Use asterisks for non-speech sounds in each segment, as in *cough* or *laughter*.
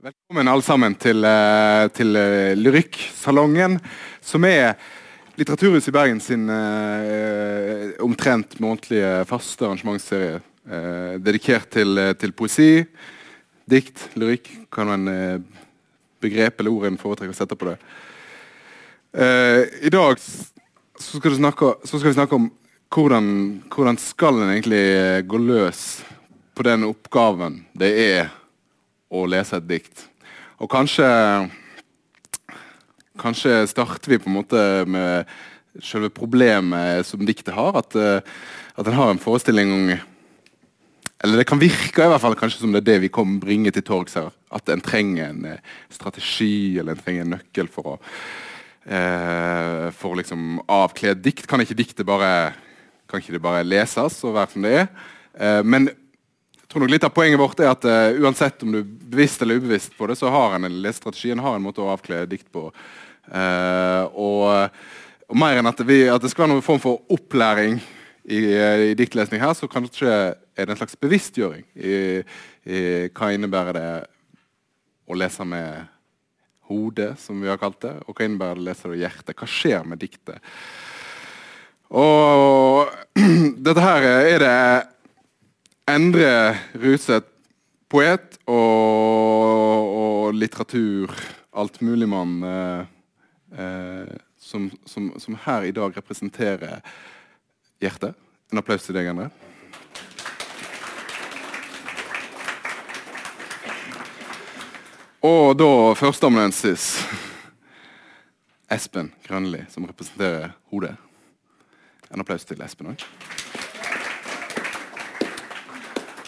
Velkommen alle sammen til, eh, til eh, Lyrikksalongen, som er Litteraturhuset i Bergen sin eh, omtrent månedlige faste arrangementsserie. Eh, dedikert til, eh, til poesi, dikt, lyrikk. Kan man eh, begrep eller ord en foretrekker å sette på det. I dag så skal, snakke, så skal vi snakke om hvordan, hvordan skal en egentlig gå løs på den oppgaven det er å lese et dikt. Og kanskje Kanskje starter vi på en måte med selve problemet som diktet har. At, eh, at en har en forestilling Eller det kan virke i hvert fall kanskje som det er det vi kommer bringe til torgs her. At en trenger en eh, strategi eller en trenger en nøkkel for å eh, For liksom avkle dikt. Kan ikke diktet bare Kan ikke det bare leses og være som det er? Eh, men tror nok litt av Poenget vårt er at uh, uansett om du er bevisst eller ubevisst på det, så har en en lesestrategi, en har en måte å avkle dikt på. Uh, og, og mer enn at, vi, at det skal være noen form for opplæring i, eh, i diktlesning her, så kanskje er det en slags bevisstgjøring i, i hva innebærer det å lese med hodet, som vi har kalt det, og hva innebærer det å lese med hjertet. Hva skjer med diktet? Og *clears throat* dette her er det Endre Ruseth, poet og, og litteratur, altmuligmann, eh, eh, som, som, som her i dag representerer hjertet. En applaus til deg, Endre. Og da førsteamanuensis Espen Grønli, som representerer hodet. En applaus til Espen òg.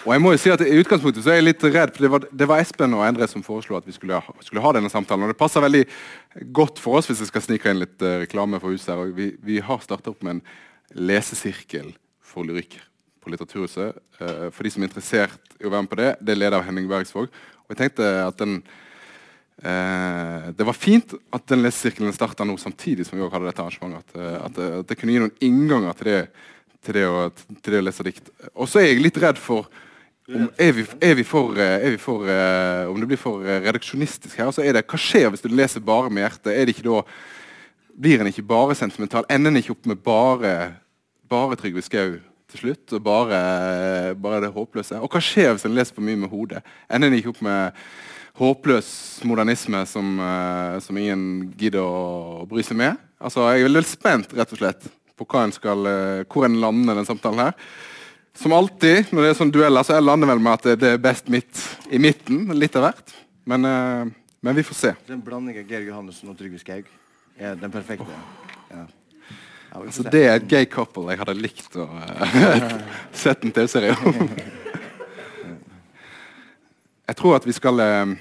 Og jeg må jo si at I utgangspunktet så er jeg litt redd, for det var, det var Espen og Endre som foreslo at vi skulle ha, skulle ha denne samtalen. Og Det passer veldig godt for oss hvis jeg skal snike inn litt uh, reklame for huset. her. Vi, vi har starta opp med en lesesirkel for lyrikk på Litteraturhuset. Uh, for de som er interessert i å være med på det, det er leder av Henning Bergsvåg. Og jeg tenkte at den uh, Det var fint at den lesesirkelen starta nå samtidig som vi også hadde dette arrangementet. At, uh, at, at det kunne gi noen innganger til det, til det, å, til det å lese dikt. Og så er jeg litt redd for om, er, vi, er vi for, eh, er vi for uh, Om det blir for eh, reduksjonistisk her, så er det Hva skjer hvis du leser bare med hjertet? Er det ikke da Blir en ikke bare sentimental? Ender en ikke opp med bare, bare Trygve Skau til slutt? Og bare, bare det håpløse? Og hva skjer hvis en leser for mye med hodet? Ender en ikke opp med håpløs modernisme som, uh, som ingen gidder å bry seg med? Altså, Jeg er veldig spent rett og slett på hva en skal, uh, hvor en lander den samtalen her. Som alltid når det er sånn dueller, så jeg lander vel med at det- er best midt i midten. Litt av hvert. Men, eh, men vi får se. Den blanding av Geir Johannessen og Trygve Skaug er den perfekte. Ja. Ja, vi får Altså, se. det er et gay couple jeg hadde likt å uh, *laughs* sett en TV-serie om. *laughs* Jeg tror at vi skal eh,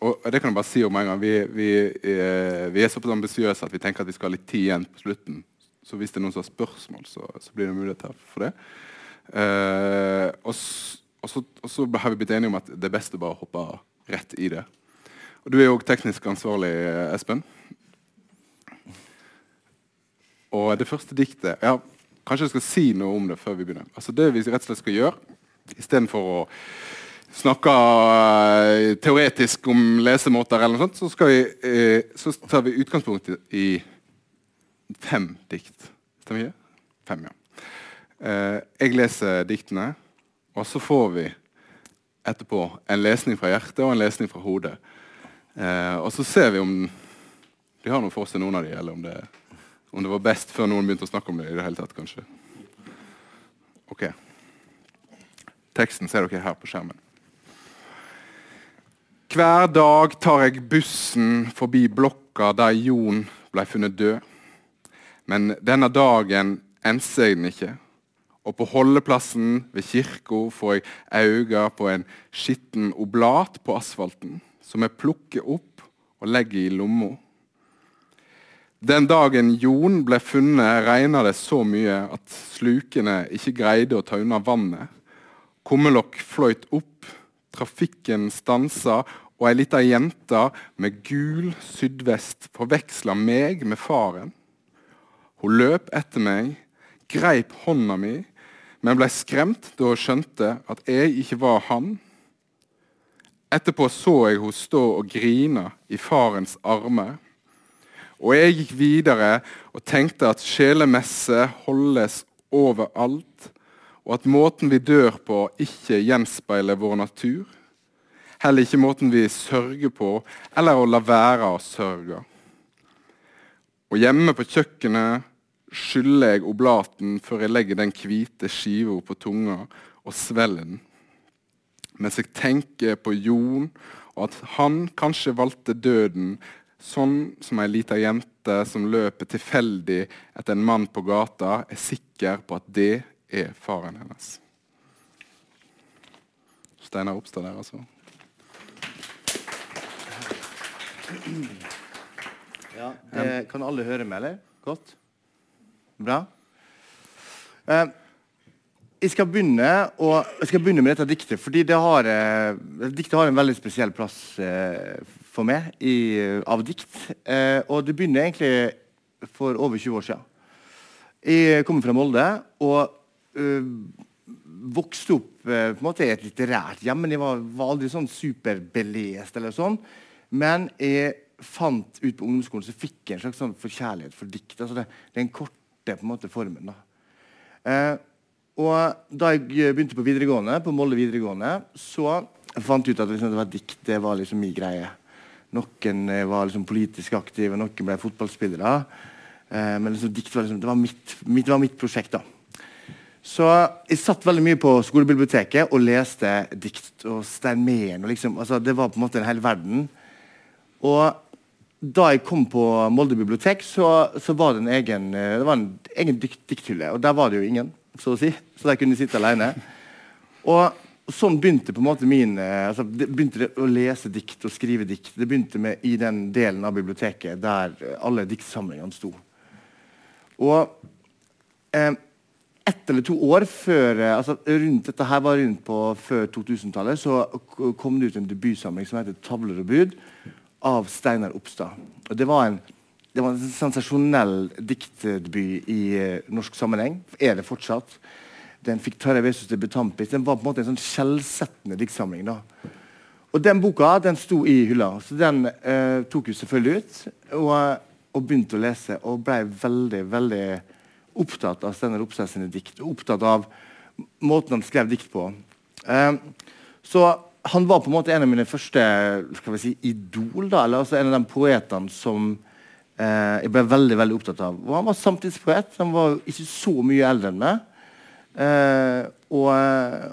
Og det kan jeg bare si om en gang. Vi, vi, eh, vi er såpass ambisiøse at vi tenker at vi skal ha litt tid igjen på slutten. Så hvis det er noen som har spørsmål, så, så blir det mulighet her for det. Eh, og, så, og så har vi blitt enige om at det er best å bare hoppe rett i det. Og Du er jo òg teknisk ansvarlig, eh, Espen. Og det første diktet ja, Kanskje jeg skal si noe om det før vi begynner. Altså Det vi rett og slett skal gjøre, istedenfor å snakke uh, teoretisk om lesemåter, eller noe sånt, så, vi, uh, så tar vi utgangspunkt i- fem dikt. Stemmer det? Fem, ja. Eh, jeg leser diktene, og så får vi etterpå en lesning fra hjertet og en lesning fra hodet. Eh, og så ser vi om de har noe for seg, noen av de, eller om det, om det var best før noen begynte å snakke om det i det hele tatt, kanskje. Ok. Teksten ser dere her på skjermen. Hver dag tar jeg bussen forbi blokka der Jon ble funnet død. Men denne dagen enser jeg den ikke. Og på holdeplassen ved kirka får jeg øyne på en skitten oblat på asfalten, som jeg plukker opp og legger i lomma. Den dagen Jon ble funnet, regna det så mye at slukene ikke greide å ta unna vannet. Kummelokk fløyt opp, trafikken stansa, og ei lita jente med gul sydvest forveksla meg med faren. Hun løp etter meg, greip hånda mi, men ble skremt da hun skjønte at jeg ikke var han. Etterpå så jeg henne stå og grine i farens armer. Og jeg gikk videre og tenkte at sjelemesse holdes overalt, og at måten vi dør på, ikke gjenspeiler vår natur. Heller ikke måten vi sørger på, eller å la være å sørge. Og hjemme på kjøkkenet skyller jeg oblaten før jeg legger den hvite skiva på tunga og svelger den. Mens jeg tenker på Jon, og at han kanskje valgte døden sånn som ei lita jente som løper tilfeldig etter en mann på gata, er sikker på at det er faren hennes. Steinar Opstad der, altså. Ja, det kan alle høre med, eller? Godt? Bra. Eh, jeg, skal og, jeg skal begynne med dette diktet, fordi det har, eh, diktet har en veldig spesiell plass eh, for meg i, av dikt. Eh, og det begynner egentlig for over 20 år siden. Jeg kommer fra Molde og øh, vokste opp øh, på en måte i et litterært hjem. Men jeg var, var aldri sånn superbelest. eller sånn. Men jeg fant ut på ungdomsskolen så fikk jeg en slags sånn forkjærlighet for dikt. altså det, Den korte på en måte formen. Eh, og da jeg begynte på videregående, på Molde videregående, så fant jeg ut at liksom, det var dikt det var liksom min greie. Noen var liksom politisk aktive, noen ble fotballspillere. Eh, men liksom, dikt var, liksom, det, var mitt, mitt, var mitt prosjekt. da. Så jeg satt veldig mye på skolebiblioteket og leste dikt og Stein Mehn. Liksom, altså, det var på en måte en hel verden. Og da jeg kom på Molde bibliotek, så, så var det en egen, eh, det var en egen dikt, dikthylle. Og der var det jo ingen, så å si. Så der kunne jeg sitte alene. Og sånn begynte på en måte min altså, det begynte å lese dikt og skrive dikt. Det begynte med i den delen av biblioteket der alle diktsamlingene sto. Og eh, ett eller to år før eh, altså rundt, Dette her var rundt på før 2000-tallet. Så kom det ut en debutsamling som heter 'Tavler og bud' av Steinar Opstad. Og Det var en, det var en sensasjonell diktdebut i uh, norsk sammenheng. Er det fortsatt. Den fikk Tarjei Vesaas debutantpris. Den var på en måte en sånn skjellsettende diktsamling. da. Og Den boka den sto i hylla, så den uh, tok jo selvfølgelig ut. Og og begynte å lese og ble veldig veldig opptatt av Steinar Opseth sine dikt. Opptatt av måten han skrev dikt på. Uh, så han var på en måte en av mine første skal vi si, idol. da, eller altså En av de poetene som eh, jeg ble veldig veldig opptatt av. Og Han var samtidspoet. Han var ikke så mye eldre enn meg. Eh, og,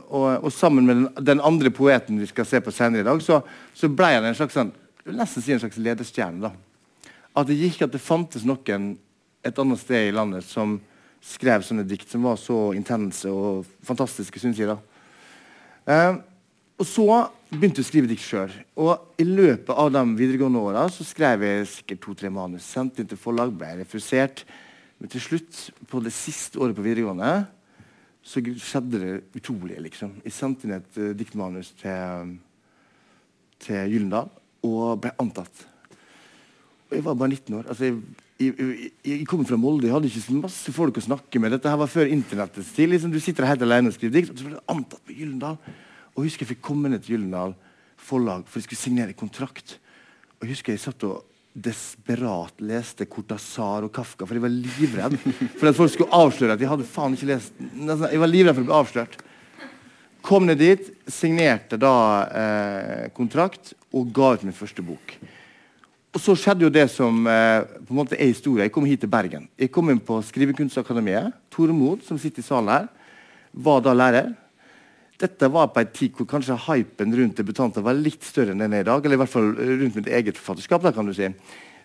og, og, sammen med den, den, andre poeten vi skal se på senere i dag, så, så ble han en slags, sånn, nesten si en slags ledestjerne. da at det gikk at det fantes noen et annet sted i landet som skrev sånne dikt som var så intense og fantastiske, syns jeg. da. Eh, og så begynte jeg å skrive dikt sjøl. Og i løpet av de videregående åra skrev jeg sikkert to-tre manus. Sendte inn til forlag, ble refusert. Men til slutt, på det siste året på videregående, så skjedde det utrolige. liksom. Jeg sendte inn et uh, diktmanus til, til Gyllendal og ble antatt. Og Jeg var bare 19 år. Altså, jeg, jeg, jeg, kom fra Molde, jeg hadde ikke så masse folk å snakke med. Dette her var før internettets tid. Liksom, du sitter helt alene og skriver dikt. Og så ble det antatt på Gyllendal. Og jeg husker jeg fikk komme ned til Gyllendal forlag for jeg skulle signere kontrakt. Og jeg husker jeg satt og desperat leste Cortazar og Kafka, for jeg var livredd for at folk skulle avsløre at jeg hadde faen ikke lest Jeg var livredd for å bli avslørt. Kom ned dit, signerte da eh, kontrakt og ga ut min første bok. Og så skjedde jo det som eh, på en måte er historie. Jeg kom hit til Bergen. Jeg kom inn på Skrivekunstakademiet. Tore Mod, som sitter i salen her, var da lærer. Dette var på en tid hvor kanskje hypen rundt debutanter var litt større enn den er i dag. Eller i hvert fall rundt mitt eget forfatterskap. da kan du si.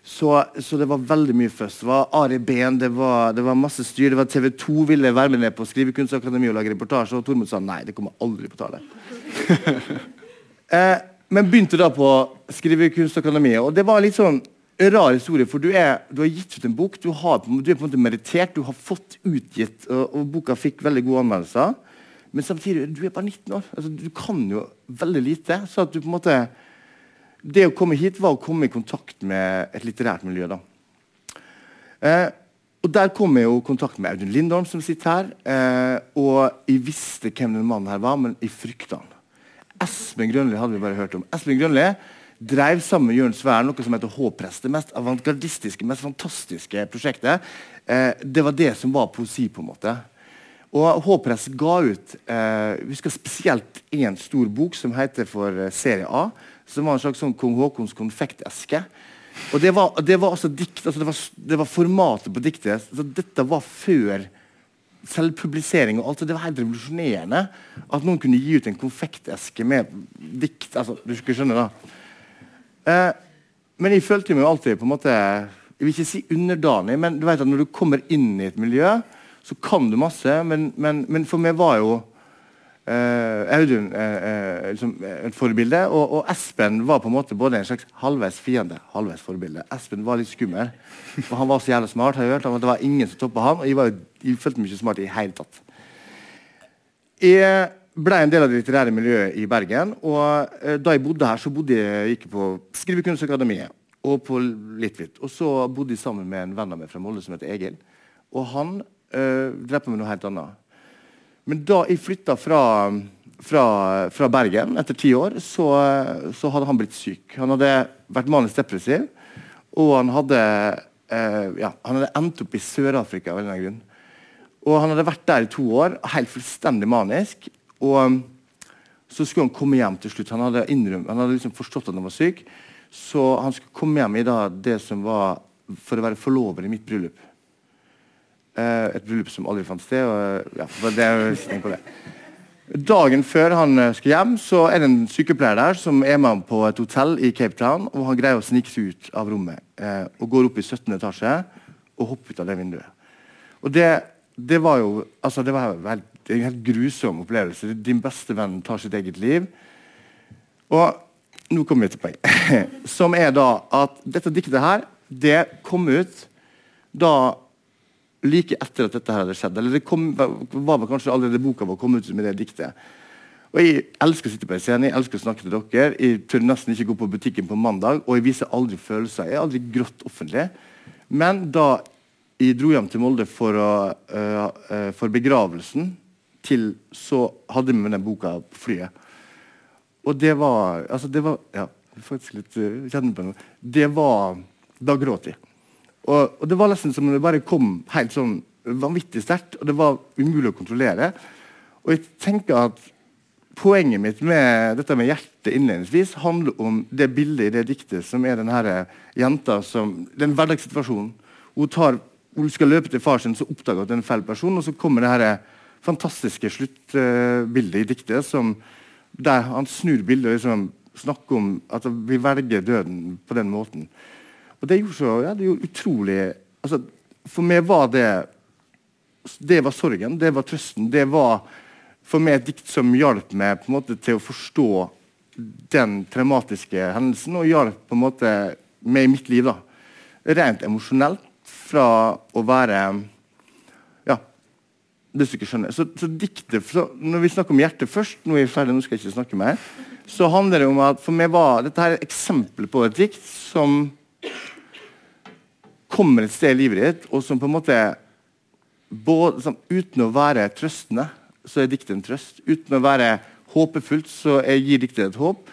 Så, så, det var veldig mye først. Det var Ari Behn, det det var masse styr. Det var TV 2 ville være med ned på Skrivekunstakademiet og lage reportasje, og Tormod sa nei, det kommer aldri på tale. *laughs* eh, men begynte da på Skrivekunstakademiet. Og det var litt sånn rar historie, for du, er, du, har gitt ut en bok. Du, har, du, er på en måte meritert, du har fått utgitt, og, og boka fikk veldig gode anmeldelser. Men samtidig, du er bare 19 år. Altså, du kan jo veldig lite. så at du på en måte Det å komme hit var å komme i kontakt med et litterært miljø. da. Eh, og Der kom jeg jo i kontakt med Audun Lindholm, som sitter her. Eh, og jeg visste hvem den mannen her var, men jeg frykta han Espen Grønli hadde vi bare hørt om. Espen Grønli drev sammen med Jørn Sværen noe som heter H-press. Det mest avantgardistiske, mest fantastiske prosjektet. Eh, det var det som var poesi, på en måte. Og H-press ga ut eh, vi spesielt én stor bok som heter for eh, Serie A. Som var en slags sånn kong Haakons konfekteske. Og det var, det var altså dikt, altså det, var, det var formatet på diktet. Altså dette var før selvpublisering og alt. Det var helt revolusjonerende at noen kunne gi ut en konfekteske med dikt. altså, du skal skjønne da. Eh, men jeg følte meg alltid på en måte Jeg vil ikke si underdanig, men du vet at når du kommer inn i et miljø, så kan du masse. Men, men, men for meg var jo Uh, Audun uh, liksom, et forbilde. Og, og, Espen var på en måte både en slags halvveis fiende halvveis forbilde. Espen var litt skummel. Og han var så jævla smart. har jeg hørt, Det var ingen som toppa han. Og jeg, var, jeg følte meg ikke smart i det hele tatt. Jeg ble en del av det litterære miljøet i Bergen. Og uh, da jeg bodde her, så bodde jeg ikke på Skrivekunstakademiet og på Litvit. Og så bodde jeg sammen med en venn av meg fra Molde som heter Egil. Og han uh, drev på med noe helt annet. Men da jeg flytta fra, fra, fra, Bergen etter ti år, så, så, hadde han blitt syk. Han hadde vært manisk depressiv, og han hadde, uh, ja, han hadde endt opp i Sør-Afrika. av en grunn. Og Han hadde vært der i to år, helt fullstendig manisk. Og så skulle han komme hjem til slutt. Han hadde, innrøm, han hadde liksom forstått at han var syk, så han skulle komme hjem i da, det som var for å være forlover i mitt bryllup. Uh, et bryllup som aldri fant sted. Og, ja, det er på det. Dagen før han uh, skal hjem, så er det en sykepleier der som er med på et hotell i Cape Town. og Han greier å snike seg ut av rommet uh, og går opp i 17. etasje og hopper ut av det vinduet. Og det, det var jo altså det var en helt grusom opplevelse. Din beste venn tar sitt eget liv. Og nå kommer vi til poenget, *laughs* Som er da at dette diktet her, det kom ut da like etter at dette her hadde skjedd. Eller det kom, var kanskje allerede boka var kommet ut med det diktet. Og Jeg elsker å sitte på en scene, jeg elsker å snakke til dere. Jeg tør nesten ikke gå på butikken på mandag, og jeg viser aldri følelser. Jeg er aldri grått offentlig. Men da jeg dro hjem til Molde for, å, uh, uh, for begravelsen, til, så hadde vi med den boka på flyet. Og det var altså det var, ja, faktisk litt uh, på noe. Det var Da gråt jeg. Og, og, det var nesten som om det bare kom helt sånn vanvittig sterkt, og det var umulig å kontrollere. Og jeg tenker at Poenget mitt med dette med hjertet innledningsvis handler om det bildet i det diktet som er denne jenta som Den hverdagssituasjonen. Hun, tar, hun skal løpe til far sin, så oppdager hun at det er en feil person, og så kommer det her fantastiske sluttbildet i diktet som, der han snur bildet og liksom snakker om at vi velger døden på den måten. Og det gjorde, så, ja, det gjorde utrolig altså, For meg var det Det var sorgen, det var trøsten. Det var for meg et dikt som hjalp meg på en måte til å forstå den traumatiske hendelsen, og hjalp på en måte meg i mitt liv. da. Rent emosjonelt. Fra å være Ja, hvis du ikke skjønner. Så, så diktet, så Når vi snakker om hjertet først, nå er jeg ferdig, nå skal jeg ikke snakke mer, så handler det om at for meg var dette her et eksempel på et dikt som kommer et sted i livet ditt, og som på en måte både, som, Uten å være trøstende, så er diktet en trøst. Uten å være håpefullt, så er, gir diktet et håp.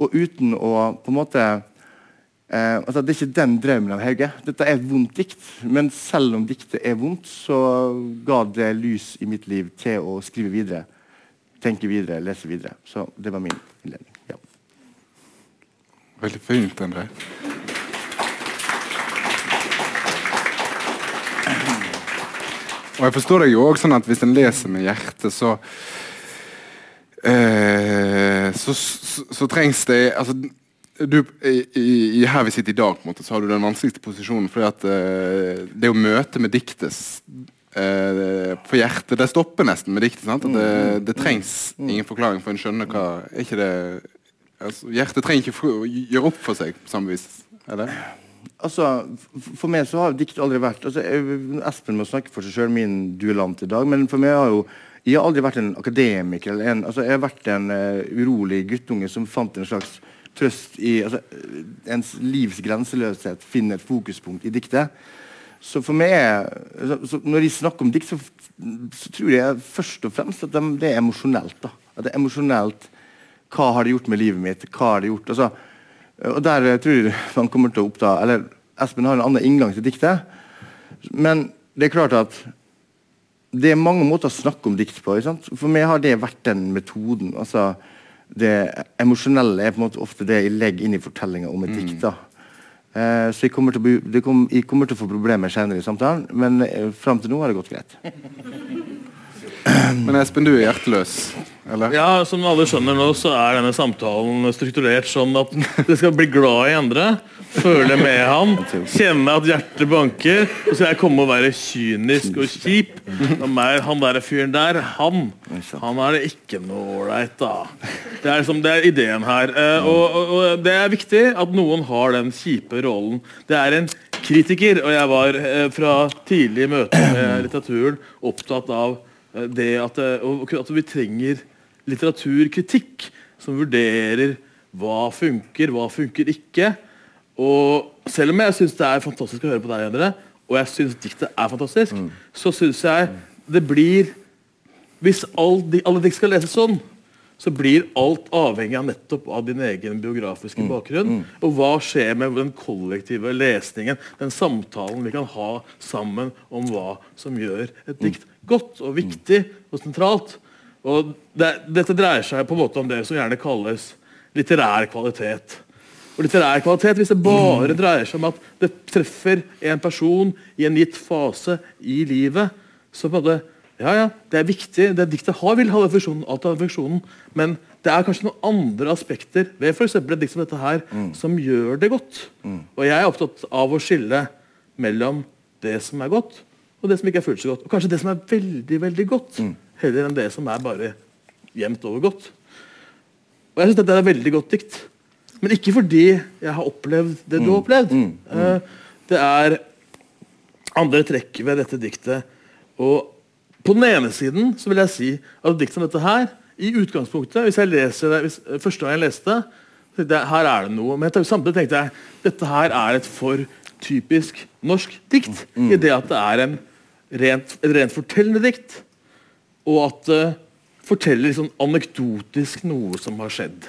Og uten å på en måte eh, altså Det er ikke den drømmen av Hauge. Dette er et vondt dikt, men selv om diktet er vondt, så ga det lys i mitt liv til å skrive videre, tenke videre, lese videre. Så det var min innledning. Ja. Veldig fint, André. Og jeg forstår deg jo også sånn at hvis en leser med hjertet, så eh, så, så, så, trengs det altså, du, i, i, Her vi sitter i dag, på en måte, så har du den vanskeligste posisjonen. fordi at eh, det å møte med diktet eh, for hjertet Det stopper nesten med diktet. sant? Det, mm. det trengs mm. ingen forklaring, for en skjønner hva er ikke det, altså, Hjertet trenger ikke å gjøre opp for seg på samme vis. eller? Altså, For meg så har dikt aldri vært altså, Espen må snakke for seg sjøl, min duellant i dag. Men for meg har jo jeg har aldri vært en akademiker. En, altså, jeg har vært en uh, urolig guttunge som fant en slags trøst i altså, Ens livs grenseløshet finner et fokuspunkt i diktet. Så for meg så, så Når jeg snakker om dikt, så, så, tror jeg først og fremst at de, det er emosjonelt. da. At det er emosjonelt hva har det gjort med livet mitt? Hva har det gjort? Altså, og der eh, tror jeg man kommer til å oppta Eller Espen har en annen inngang til diktet. Men det er klart at det er mange måter å snakke om dikt på. For meg har det vært den metoden. altså Det emosjonelle er på en måte ofte det jeg legger inn i fortellinga om et mm. dikt. da eh, så jeg kommer, å, kom, jeg kommer til å få problemer senere i samtalen, men eh, fram til nå har det gått greit. *laughs* Men Espen, du er hjerteløs? Eller? Ja, som alle skjønner nå, så er denne samtalen strukturert sånn at det skal bli glad i andre, føle med han, kjenne at hjertet banker. Og så skal jeg komme og være kynisk og kjip. Meg, han der fyren der, han han er det ikke noe ålreit, da. Det er, liksom, det er ideen her. Eh, og, og, og, det er viktig at noen har den kjipe rollen. Det er en kritiker, og jeg var eh, fra tidlig møte med litteraturen opptatt av det at, at vi trenger litteraturkritikk som vurderer hva funker, hva funker ikke. Og selv om jeg syns det er fantastisk å høre på deg, Endre, og jeg syns diktet er fantastisk, mm. så syns jeg det blir Hvis alle, alle dikt skal leses sånn, så blir alt avhengig av nettopp av din egen biografiske mm. bakgrunn. Mm. Og hva skjer med den kollektive lesningen, den samtalen vi kan ha sammen om hva som gjør et dikt godt og viktig og sentralt. Og det, Dette dreier seg på en måte om det som gjerne kalles litterær kvalitet. Og litterær kvalitet, Hvis det bare dreier seg om at det treffer en person i en gitt fase i livet, så på en måte, ja, ja, det er viktig. det Diktet har vil ha den funksjonen, alt har den funksjonen, men det er kanskje noen andre aspekter ved for et dikt som dette her, mm. som gjør det godt. Mm. Og jeg er opptatt av å skille mellom det som er godt, og det som ikke er fullt så godt. Og kanskje det som er veldig, veldig godt. Mm heller enn det som er bare jevnt over godt. Og jeg syns dette er et veldig godt dikt. Men ikke fordi jeg har opplevd det du har mm. opplevd. Mm. Mm. Uh, det er andre trekk ved dette diktet. Og på den ene siden så vil jeg si at dikt som dette her, i utgangspunktet, hvis jeg leser det, hvis, første gang jeg leste jeg, her er det noe. Men samtidig tenkte jeg dette her er et for typisk norsk dikt. Mm. I det at det er en rent, rent fortellende dikt og at det uh, forteller liksom anekdotisk noe som har skjedd.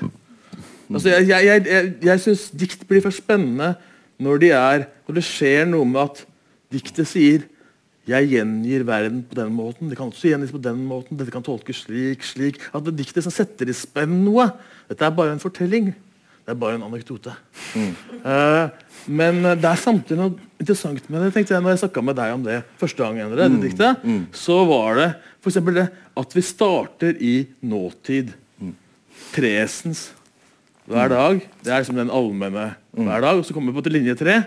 Altså, jeg jeg, jeg, jeg syns dikt blir for spennende når, de er, når det skjer noe med at diktet sier jeg gjengir verden på den måten. Det kan også gjengis på den måten. Dette kan tolkes slik, slik. At det diktet som setter i spenn noe. Dette er bare en fortelling. Det er bare en anekdote. Mm. Uh, men det er samtidig noe interessant med det. tenkte jeg når jeg snakka med deg om det første gang, Endre, det mm. diktet, mm. så var det f.eks. det at vi starter i nåtid. Mm. Presens hver mm. dag. Det er liksom den allmenne mm. hver dag. Og så kommer vi på til linje tre.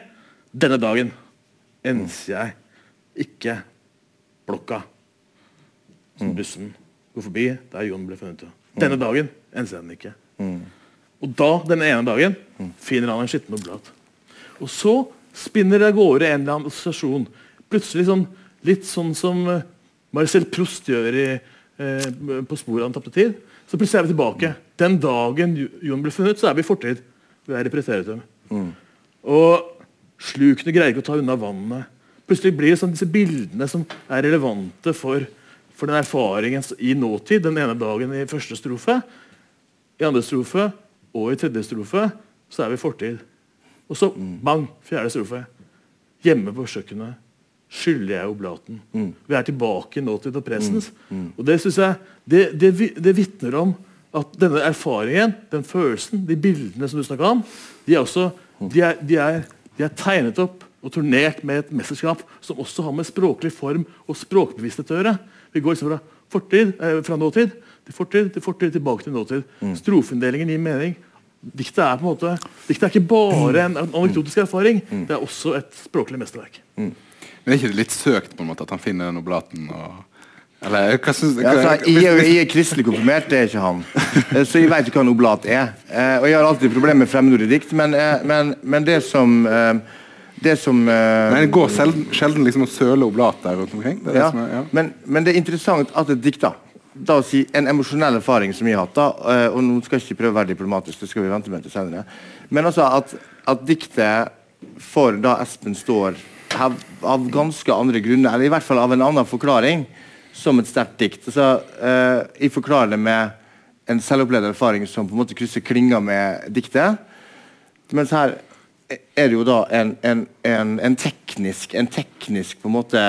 Denne dagen enser jeg ikke blokka. Som bussen går forbi der Jon ble funnet. Denne dagen enser jeg den ikke. Og da, den ene dagen, finner han en skitten oblat. Og så spinner det av gårde en eller annen assosiasjon. Plutselig sånn, litt sånn som uh, Marcel Proust gjør i, eh, på sporet av den tapte tid. Så plutselig er vi tilbake. Den dagen Jon ble funnet, så er vi i fortid. Vi er i preteritum. Mm. Og slukene greier ikke å ta unna vannet. Plutselig blir det sånn disse bildene som er relevante for, for den erfaringen i nåtid. Den ene dagen i første strofe. I andre strofe og i tredje strofe så er vi fortid. Og så bang, fjerde strofe. Hjemme på kjøkkenet skylder jeg oblaten. Mm. Vi er tilbake i nåtid og presens. Mm. Mm. Og Det synes jeg, det, det, det vitner om at denne erfaringen, den følelsen, de bildene som du snakka om, de er, også, de, er, de, er, de er, tegnet opp og turnert med et mesterskap som også har med språklig form og språkbevissthet å gjøre. Vi går liksom fra, fortid, eh, fra nåtid til fortid, til fortid, tilbake til nåtid. Mm. Strofeinndelingen gir mening. Diktet er på en måte, diktet er ikke bare en anekdotisk erfaring, mm. det er også et språklig mesterverk. Mm. Men er ikke det litt søkt på en måte at han finner den oblaten? og... Eller, hva synes, hva, ja, altså, jeg, jeg, er kristelig konfirmert, det er ikke han. Eh, så jeg vet ikke hva en oblat er. Eh, og jeg har alltid problemer med fremmedord i dikt, men, eh, men, men, det som det som Nei, Det går sjelden, sjelden liksom å søle oblater rundt omkring. Det ja, er, ja. Men, men, det er interessant at et dikt da å si, en emosjonell erfaring som jeg har hatt. da, eh, og Nå skal jeg ikke prøve å være diplomatisk, det skal vi vente med til senere. Men altså at, at diktet for da Espen står av, av, ganske andre grunner, eller i hvert fall av en annen forklaring, som et sterkt dikt. Altså, uh, jeg forklarer det med en selvopplevd erfaring som på en måte krysser klinga med diktet. Mens her er det jo da en, en, en, en teknisk, en teknisk på en måte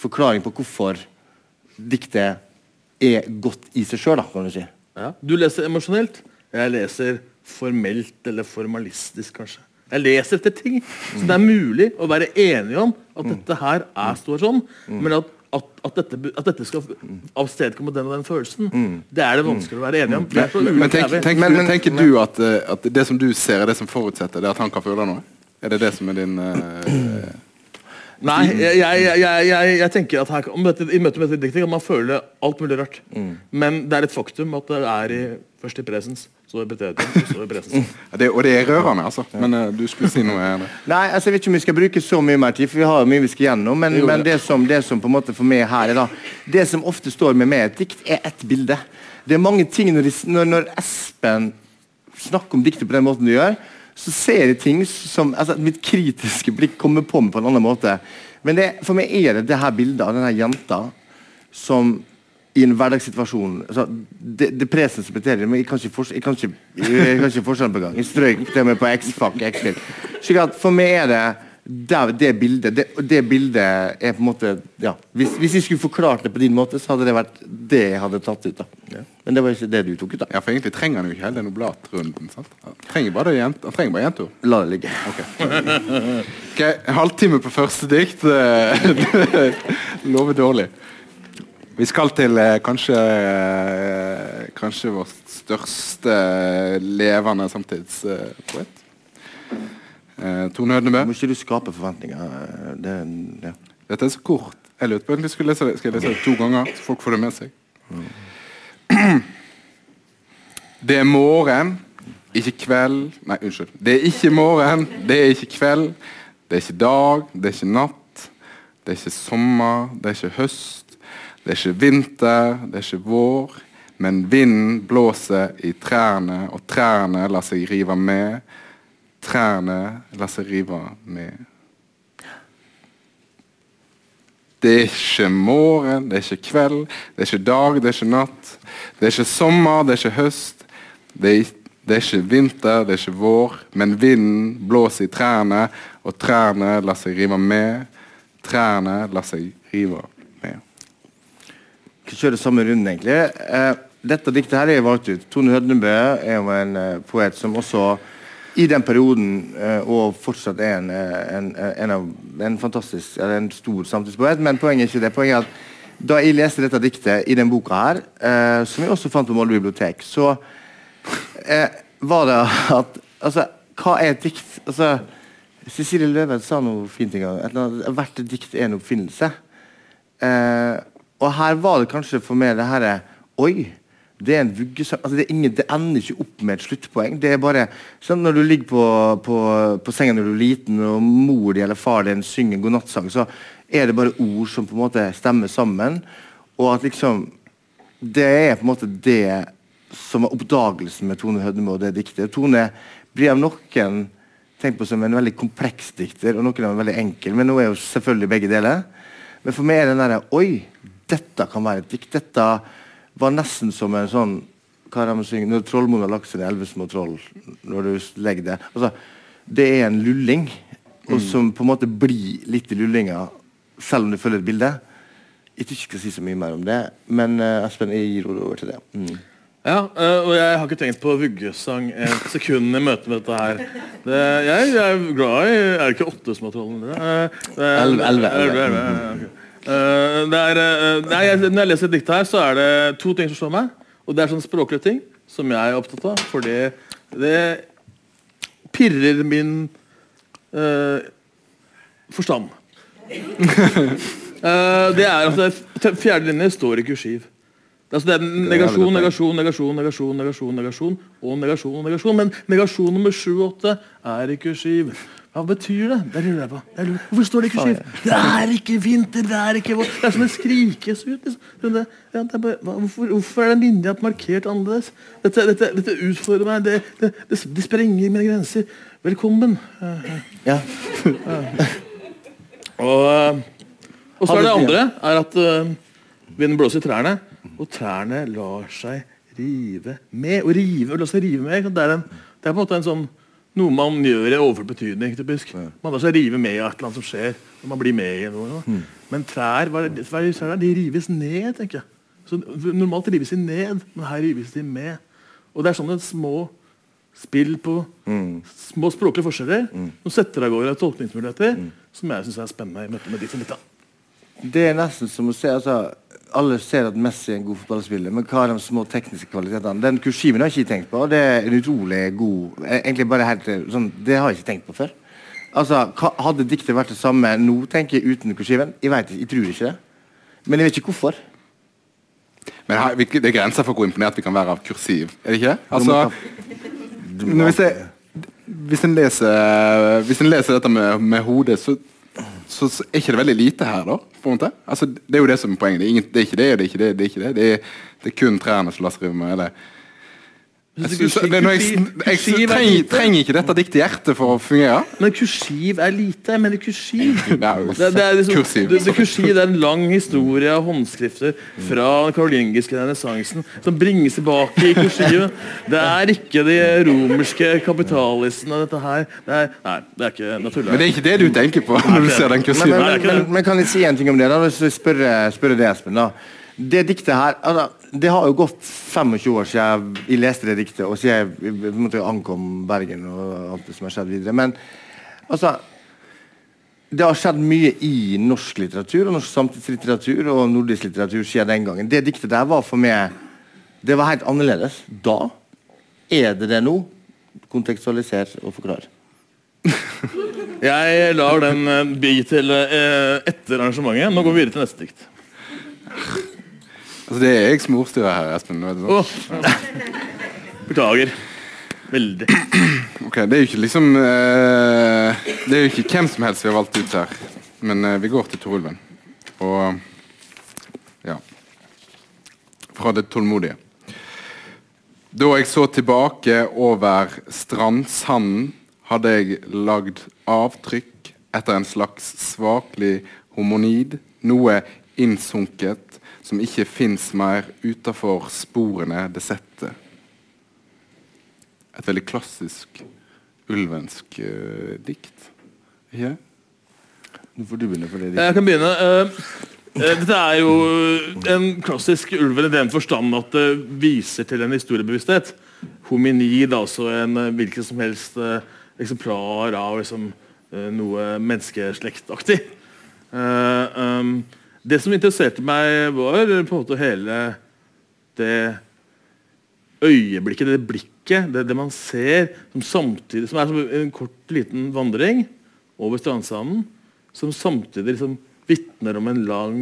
forklaring på hvorfor diktet er godt i seg sjøl, kan du si. Ja. Du leser emosjonelt. Jeg leser formelt eller formalistisk, kanskje. Jeg leser etter ting. Så det er mulig å være enige om at dette her er står sånn, men at, at, at, dette, at dette skal avstedkomme den og den følelsen, det er det vanskelig å være enig om. Er Men tenk, tenk, Men- men- tenker du at, eh, at det som du ser, er det som forutsetter det at han kan føle noe? Er det det som er din eh, Nei, jeg, jeg, jeg, jeg, jeg tenker at her, dette, I møte med dette diktet kan man føle alt mulig rart. Men det er et faktum at det er i, først i presens, så i preteritum, så i presens. ja, det, Og det er rørende, altså. Men uh, du skulle si noe? Erne. *laughs* Nei, altså jeg vet ikke om vi skal bruke så mye mer tid, for vi har jo mye vi skal gjennom. Men, Jo, men det. det, som, det som på en måte for meg her er da Det som ofte står med meg i et dikt, er ett bilde. Det er mange ting når, når, når Espen snakker om diktet på den måten du gjør, så ser jeg ting som altså, Mitt kritiske blikk kommer på meg på en annen måte. Men det, for meg er det det her bildet av denne jenta som i en hverdagssituasjon altså, Det, det presens beterer men jeg kan ikke, fors- jeg kan ikke, jeg forskjellen på gang. Jeg strøk det med på X-Fac. For meg er det der, det bildet det, det bildet er på en måte ja, hvis, hvis jeg skulle forklart det på din måte, så hadde det vært det jeg hadde tatt ut. da Men det var ikke det du tok ut. da Ja, for egentlig trenger han jo ikke hele den oblatrunden. sant? Han trenger bare det jent, han trenger bare jentur. La det ligge. Ok, En halvtime på første dikt. Lover dårlig. Vi skal til eh, kanskje eh, Kanskje vår største levende samtidspoet. Eh, Tone Hødnebø. Må ikke du skape forventninger. Det, ja. Dette er så kort. Jeg lurte på om jeg skulle lese det. Skal jeg lese det to ganger, så folk får det med seg? *clears throat* Det er morgen, ikke kveld Nei, unnskyld. Det er ikke morgen, det er ikke kveld. Det er ikke dag, det er ikke natt. Det er ikke sommer, det er ikke høst. Det er ikke vinter, det er ikke vår. Men vinden blåser i trærne, og trærne lar seg rive med. Trærne lar seg rive med. Det er ikke morgen, det er ikke kveld, det er ikke dag, det er ikke natt. Det er ikke sommer, det er ikke høst. Det er, det er ikke vinter, det er ikke vår. Men vinden blåser i trærne, og trærne lar seg rive med. Trærne lar seg rive med. Vi kjøre samme runden, egentlig. Eh, dette diktet her er valgt ut. Tone Hødnebø er jo en eh, poet som også i den perioden eh, og fortsatt er en, eh, en, en, av, en fantastisk, eller en stor samtidspoet. Men poenget er ikke det. Poenget er at da jeg leste dette diktet i den boka her, eh, som jeg også fant på Molde bibliotek, så eh, var det at Altså, hva er et dikt? Altså, Cecilie Løven sa noe fint en gang. Hvert dikt er en oppfinnelse. Eh, og her var det kanskje for meg det herre Oi! Det er en vuggesang altså det, er ingen, det ender ikke opp med et sluttpoeng. Det er bare sånn Når du ligger på, på, på senga når du er liten, og mor din eller far din synger en godnattsang, så er det bare ord som på en måte stemmer sammen. Og at liksom Det er på en måte det som var oppdagelsen med Tone Hødnemo og det diktet. Tone blir av noen tenkt på som en veldig kompleks dikter, og noen er veldig enkel. Men nå er jo selvfølgelig begge deler. Men for meg er den derre Oi, dette kan være et dikt. Dette var nesten som en sånn hva man synger? Når trollmoen har lagt seg ned, elleve små troll. Når du legger det altså, Det er en lulling, og som på en måte blir litt i lullinga, selv om du følger et bilde. Jeg tror ikke jeg skal si så mye mer om det, men uh, Espen, jeg gir ordet over til det. Mm. Ja, øh, og jeg har ikke tenkt på vuggesang et sekund i møte med dette her. Det, jeg, jeg er glad i Er det ikke åtte som har trollene? Elleve, det er, øh, nei, jeg, når jeg leser et dikt her, så er det to ting som slår meg. Og det er sånne språklige ting som jeg er opptatt av. Fordi det pirrer min uh, forstand. Det er altså fjerde linje står i kursiv. Altså det er negasjon, negasjon, negasjon, negasjon, negasjon, negasjon og negasjon. negasjon, Men negasjon nummer sju og åtte er i kursiv. Hva betyr det? Det lurer jeg på. Jeg lurer. Hvorfor står det ikke skift? Det er ikke vinter, det er ikke vår. Det er som det skrikes ut. Liksom. Det, ja, det bare, hvorfor, hvorfor er den linja markert annerledes? Dette, dette, dette utfordrer meg. Det, det, det, det sprenger mine grenser. Velkommen. Ja. *laughs* og, eh, og så er det andre er at uh, vinden blåser i trærne, og trærne lar seg rive med. Og rive, og la seg rive med. Det er, en, det er på en måte en sånn noe man gjør i overført betydning. typisk. Man lar seg rive med av et eller annet som skjer. når man blir med i noe. Men trær hva er det- hva er det- de rives ned, tenker jeg. Så Normalt rives de ned, men her rives de med. Og det er sånne små spill på små språklige forskjeller som setter av gårde tolkningsmuligheter som jeg syns er spennende i møte med de som lytter. Det er nesten som å se altså, Alle ser at Messi er en god fotballspiller, men hva er de små tekniske kvalitetene? Den kursiven har jeg ikke tenkt på. Det er en utrolig god eh, Egentlig bare helt eh, sånn, Det har jeg ikke tenkt på før. Altså, hva, Hadde diktet vært det samme nå, tenker jeg, uten kursiven? Jeg vet jeg tror ikke det. Men jeg vet ikke hvorfor. Men her, vi- det er grenser for hvor imponert vi kan være av kursiv. Er det ikke? Altså, når jeg, hvis, en leser, hvis en leser dette med, med hodet, så, så, så er ikke det veldig lite her, da? på en måte. Altså, det er jo det som er poenget. Det er, ingen, det er ikke det, det er ikke det. Det er, ikke det. Det er, det er kun trærne som lar seg rive med. Eller. Jeg, synes det er jeg, jeg, er trenger, trenger ikke dette diktet hjerte for å fungere. Men kursiv er lite. Jeg mener kursiv. Det er Det, det, er liksom, kursiv. Det, det kursiv det er en lang historie av håndskrifter fra den karolingiske renessansen som bringes tilbake i kursiv. Det er ikke de romerske kapitalistene, dette her. Det er, nei, det er ikke naturlig. Men det er ikke det du tenker på når du ser den kursiven. men, men, men, men kan jeg si en ting om det? da? Hvis du spør, spør det, Espen. da Det diktet her altså, Det har jo gått 25 år siden jeg leste det diktet, og siden jeg jeg måtte ankom Bergen og alt det som har skjedd videre. Men altså Det har skjedd mye i norsk litteratur og norsk samtidslitteratur og nordisk litteratur siden den gangen. Det diktet der var for meg Det var helt annerledes da. Er det det nå? Kontekstualiser og forklar. *laughs* Jeg lar den eh, bli til eh, etter arrangementet. Nå går vi videre til neste dikt. Altså, det er jeg som ordstyrer her, Espen. Åh. Beklager. Veldig. Ok, Det er jo ikke liksom eh, Det er jo ikke hvem som helst vi har valgt ut her. Men eh, vi går til Torulven. Og ja Fra det tålmodige. Da jeg så tilbake over strandsanden, hadde jeg lagd avtrykk etter en slags svakelig homonid, noe innsunket som ikke fins mer utafor sporene det setter et veldig klassisk ulvensk uh, dikt. Ikke? Nå får du begynne for det. Jeg kan begynne. Uh, uh, dette er jo en klassisk ulven i den forstand at det viser til en historiebevissthet. Hominid, altså en hvilken som helst eksemplar av liksom, noe menneskeslektaktig. Eh, um, det som interesserte meg, var på en måte hele det øyeblikket, det blikket, det, det man ser, som samtidig som er som en kort, liten vandring over strandsanden, som samtidig liksom vitner om en lang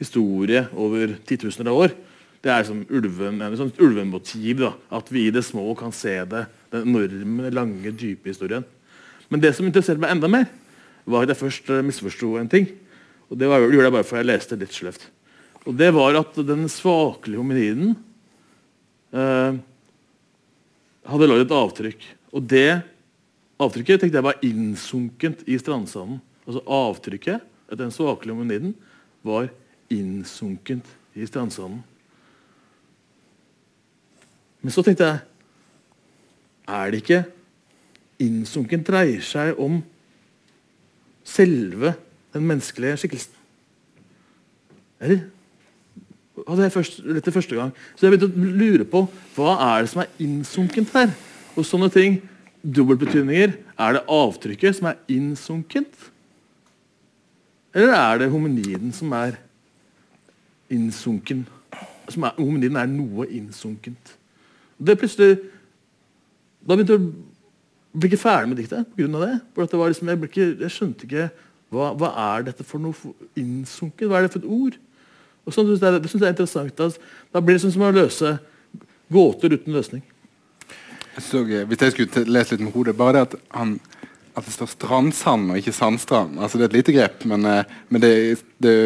historie over titusener av år. Det er som ulven, en sånn ulvemotiv. da, At vi i det små kan se det. Den enorme, lange, dype historien. Men det som interesserte meg enda mer, var at jeg først eh, misforsto en ting. Og Det var, gjorde jeg bare fordi jeg leste litt sløvt. Og det var at den svakelige hominiden eh, hadde lagd et avtrykk. Og det avtrykket tenkte jeg var innsunkent i strandsanden. Altså avtrykket etter den svakelige hominiden var innsunkent i strandsanden. Men så tenkte jeg Er det ikke innsunken dreier seg om selve den menneskelige skikkelsen? Eller? hadde jeg først, dette første gang. Så jeg begynte å lure på hva er det som er innsunkent her. Og sånne ting, dobbeltbetydninger, er det avtrykket som er innsunkent? Eller er det hominiden som er innsunken? Som er, hominiden er noe innsunkent. Det plutselig Da begynte jeg å bli ikke ferdig med diktet av det. For det var liksom, jeg, ikke, jeg skjønte ikke hva, hva er dette for noe for innsunket? Hva er det for et ord? Og sånn synes jeg, det synes jeg er interessant. Da, da blir det sånn som å løse gåter uten løsning. Så, eh, hvis jeg skulle lese litt med hodet Bare det at, han, at det står strandsand og ikke sandstrand. Altså Det er et lite grep, men, eh, men det, det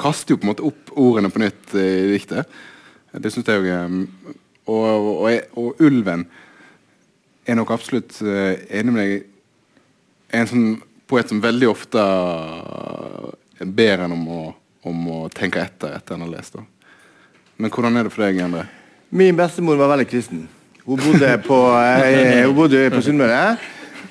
kaster jo på en måte opp ordene på nytt eh, i diktet. Det syns jeg òg. Og, og, og, og ulven er nok absolutt eh, enig med deg. En sånn poet som veldig ofte ber en om å, om å tenke etter etter en har lest. Da. Men hvordan er det for deg, Endre? Min bestemor var veldig kristen. Hun bodde på, eh, hun på Sunnmøre.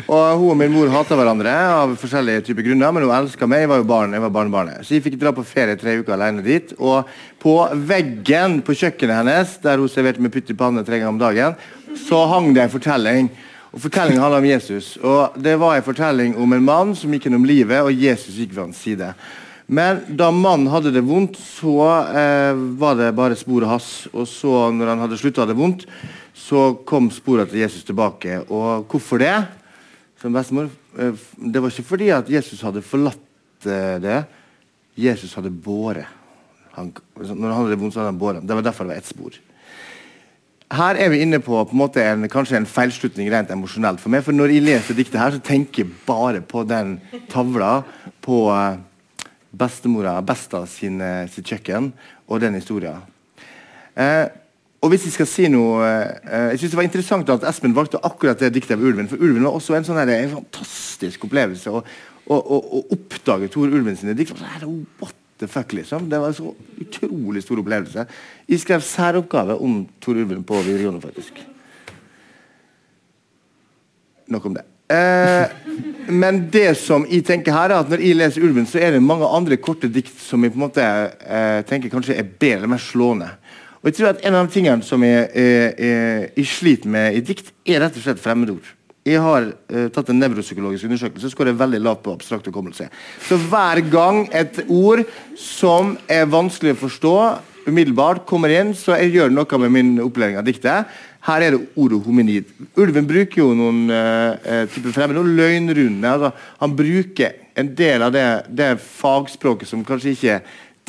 Og Hun og min mor hata hverandre av forskjellige typer grunner, men hun elska meg. Jeg var jo barn, jeg var barnebarnet. Så jeg fikk dra på ferie tre uker alene dit. Og på veggen på kjøkkenet hennes, der hun serverte med pytt i panne tre ganger om dagen, så hang det en fortelling. Og Fortellingen handler om Jesus. Og Det var en fortelling om en mann som gikk gjennom livet, og Jesus gikk ved hans side. Men da mannen hadde det vondt, så eh, var det bare sporet hans. Og så, når han hadde slutta å ha det vondt, så kom sporene til Jesus tilbake. Og hvorfor det? Som bestemor, eh, Det var ikke fordi at Jesus hadde forlatt eh, det. Jesus hadde båret. Han, når han hadde det vondt, så hadde han båret. Det var derfor det var ett spor. Her er vi inne på, på en måte en, kanskje en feilslutning rent emosjonelt for meg. For når jeg leser diktet her, så tenker jeg bare på den tavla på eh, bestemora Besta sin, eh, sitt kjøkken og den historien. Eh, og hvis jeg skal si noe eh, Jeg synes det var interessant at Espen valgte akkurat det diktet av ulven. For ulven var også en sånn her, en fantastisk opplevelse. Å oppdage Tor Ulven sine dikt. What the fuck, liksom. Det var en så utrolig stor opplevelse. Jeg skrev særoppgave om Tor Ulven på videregående, faktisk. Nok om det. Eh, men det som jeg tenker her er at når jeg leser 'Ulven', så er det mange andre korte dikt som jeg på en måte eh, tenker kanskje er bedre eller mer slående. Og jeg tror at En av de tingene som jeg, jeg, jeg, jeg sliter med i dikt, er rett og slett fremmedord. Jeg har uh, tatt en nevropsykologisk undersøkelse så skårer veldig lavt på abstrakt hukommelse. Så hver gang et ord som er vanskelig å forstå, umiddelbart kommer inn, så jeg gjør noe med min opplæring av diktet. Her er det ordet hominid. Ulven bruker jo noen uh, typer fremmedord. Løgnrunde. Altså, han bruker en del av det, det, fagspråket som kanskje ikke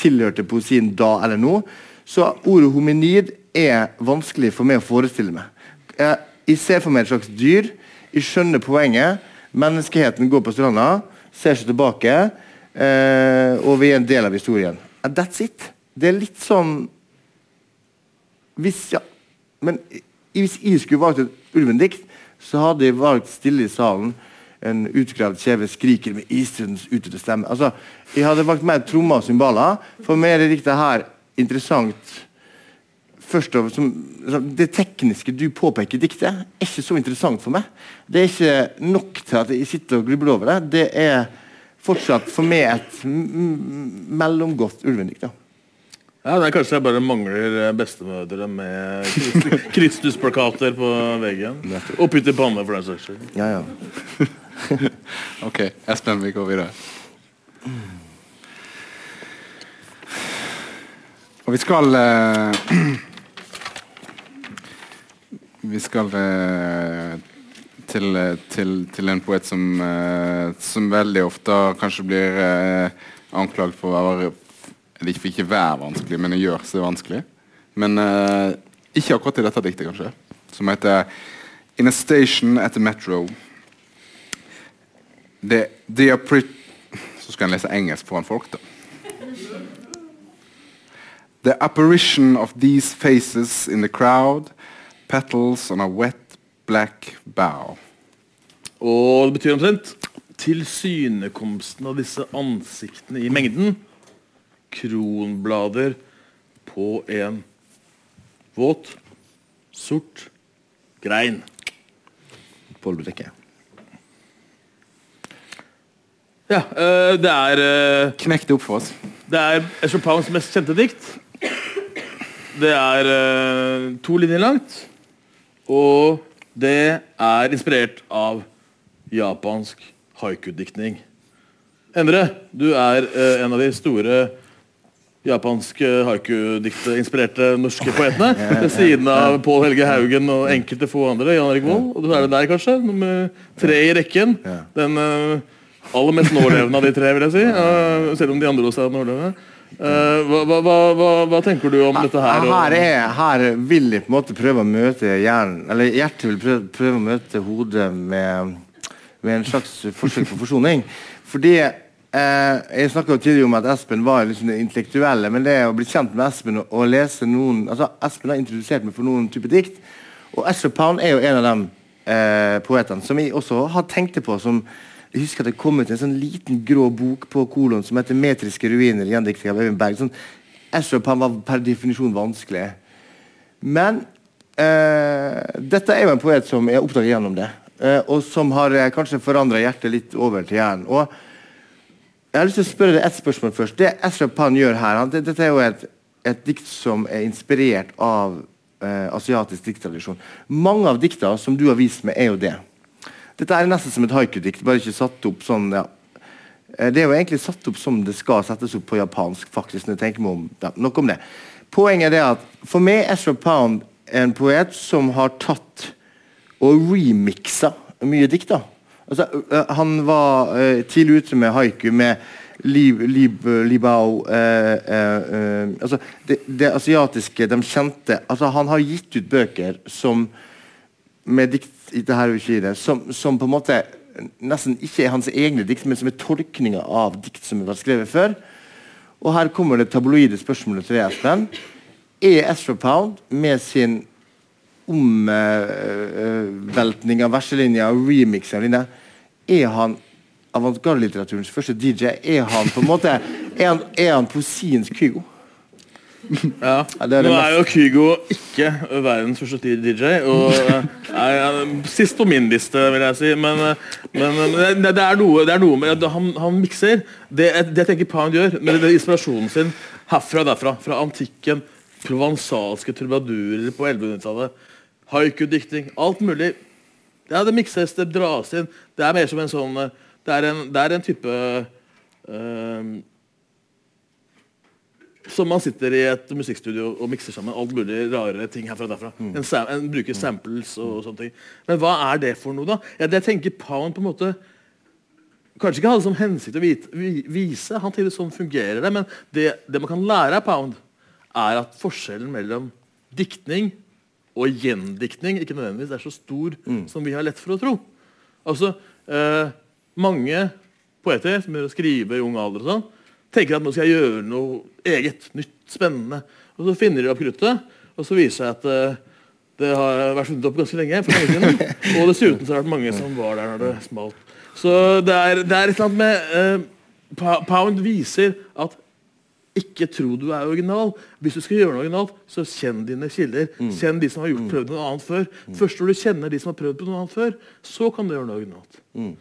tilhørte poesien da eller nå. Så ordet hominid er vanskelig for meg å forestille meg. Uh, jeg ser for meg et slags dyr. Jeg skjønner poenget. Menneskeheten går på stranda, ser seg tilbake, eh, og vi er en del av historien. And that's it. Det er litt sånn Hvis ja, Men hvis jeg skulle valgt et ulvendikt, så hadde jeg valgt 'Stille i salen'. En utgravd kjeve skriker med istrødens utete stemme. Altså, jeg hadde valgt mer trommer og cymbaler. For meg er det diktet her interessant først og fremst, Det tekniske du påpeker i diktet, er ikke så interessant for meg. Det er ikke nok til at jeg sitter og grubler over det. Det er fortsatt for meg et mellomgodt ulvendikt. Ja, det er Kanskje jeg bare mangler eh, bestemødre med *laughs* Kristusplakater på veggen. Og pytt i panne, for den saks skyld. Ja, ja. *laughs* ok, Espen, vi går videre. Og vi skal uh, *clears throat* Vi skal uh, til, til, til, en poet som, uh, som veldig ofte kanskje blir anklaget for å være det ikke være vanskelig, men å gjøre seg vanskelig. Men ikke akkurat i dette diktet, kanskje. Som heter 'In a station at the metro'. Det, they are pretty Så skal en lese engelsk foran folk, da. The apparition of these faces in the crowd, petals on a wet black bow. Og det betyr omtrent tilsynekomsten av disse ansiktene i mengden kronblader på en våt, sort grein. Polvrekke. Ja, øh, det er øh, Knekk det opp for oss. Det er Esher Pounds mest kjente dikt. Det er øh, to linjer langt. Og det er inspirert av japansk haiku-diktning. Endre, du er en av de store japanske haiku-diktinspirerte norske poetene. *laughs* Ved siden av Pål Helge Haugen og enkelte få andre. Jan Erik Vold. Og du er det der, kanskje. Nummer tre i rekken. Den eh, aller mest nålevende av de tre, vil jeg si. Uh, selv om de andre også er nålevende. Uh, hva, hva, hva, hva, tenker du om dette her? Her, er, her vil jeg på en måte prøve å møte hjernen Eller hjertet vil prøve, prøve å møte hodet med, med en slags forsøk på forsoning. *laughs* Fordi Eh, jeg snakka tidligere om at Espen var liksom det intellektuelle. Men det å bli kjent med Espen og, og lese noen altså Espen har introdusert meg for noen type dikt. Og Ezra Pound er jo en av de eh, poetene som jeg også har tenkt på. som jeg husker at det kom ut en sånn liten grå bok på kolon som heter 'Metriske ruiner'. gjendikting av Øyvind Berg. Sånn, Pound var per definisjon vanskelig. Men eh, dette er jo en poet som er oppdaget gjennom det, eh, og som har eh, kanskje forandra hjertet litt over til hjernen. Og jeg har lyst til å spørre deg ett spørsmål først. Det Ezra Pan gjør her, han, det, dette er jo et, et dikt som er inspirert av eh, asiatisk dikttradisjon. Mange av dikta som du har vist meg, er jo det. Dette er nesten som et haiku-dikt, bare ikke satt opp sånn ja. Eh, Det er jo egentlig satt opp som det skal settes opp på japansk. faktisk, når jeg tenker meg om ja, Nok om det. Poenget er at for meg er Ezra Pound en poet som har tatt og remiksa mye dikt. da. Altså, han var uh, tidlig ute med haiku, med Lib, Lib, Libao eh, eh, eh, altså det, det asiatiske, de kjente altså Han har gitt ut bøker som med dikt i det, som, som på en måte nesten ikke er hans egne dikt, men som er tolkninger av dikt som har skrevet før. Og her kommer det tabloide spørsmålet til deg. Er Astro Pound med sin omveltning av verselinja og remix av linja, er han avantgardelitteraturens første DJ? Er han på en måte Er han, er han poesiens Kygo? Ja. Det er det Nå er jo Kygo ikke verdens første DJ, og eh, er er sist på min liste, vil jeg si. Men, eh, men eh, det, det, er noe, det er noe med Han, han mikser. Det, det jeg tenker Pound gjør, med inspirasjonen sin herfra og derfra, fra antikken, provansalske trubadurer på 1100-tallet, haiku-dikting, alt mulig. Ja, det mikses, det dras inn. Det er mer som en sånn Det er en, det er en type eh, som man sitter i et musikkstudio og mikser sammen alt mulig rare ting herfra og derfra. En, sam en bruker samples og sånne ting. Men hva er det for noe, da? Ja, det tenker Pound på en måte Kanskje ikke hadde som hensikt å vite, vise, han til sånn fungerer det, men det, det man kan lære av Pound, er at forskjellen mellom diktning og gjendiktning ikke nødvendigvis er så stor som vi har lett for å tro. Altså, eh, Mange poeter som begynner å skrive i ung alder, og sånn, tenker at nå skal jeg gjøre noe eget, nytt, spennende. Og Så finner de opp kruttet, og så viser det seg at uh, det har vært funnet opp ganske lenge. for lenge siden. *laughs* Og dessuten så har det vært mange som var der når det smalt. Så det er, det er et eller annet med uh, Pound viser at ikke tro du er original. Hvis du skal gjøre noe originalt, så kjenn dine kilder. Kjenn de som har gjort, prøvd noe annet før. Først når du kjenner de som har prøvd på noe annet før, så kan du gjøre noe originalt. Mm.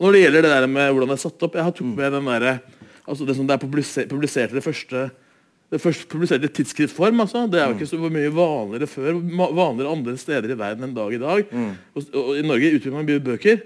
Når det gjelder det der med hvordan det er satt opp Jeg har tok med den der, altså det som det er publisert, publisert i det første det først publiserte i tidsskriftform. Altså. Det er jo ikke så mye vanligere før. Vanligere andre steder i verden enn dag i dag. Og, og I Norge utgir man mye bøker.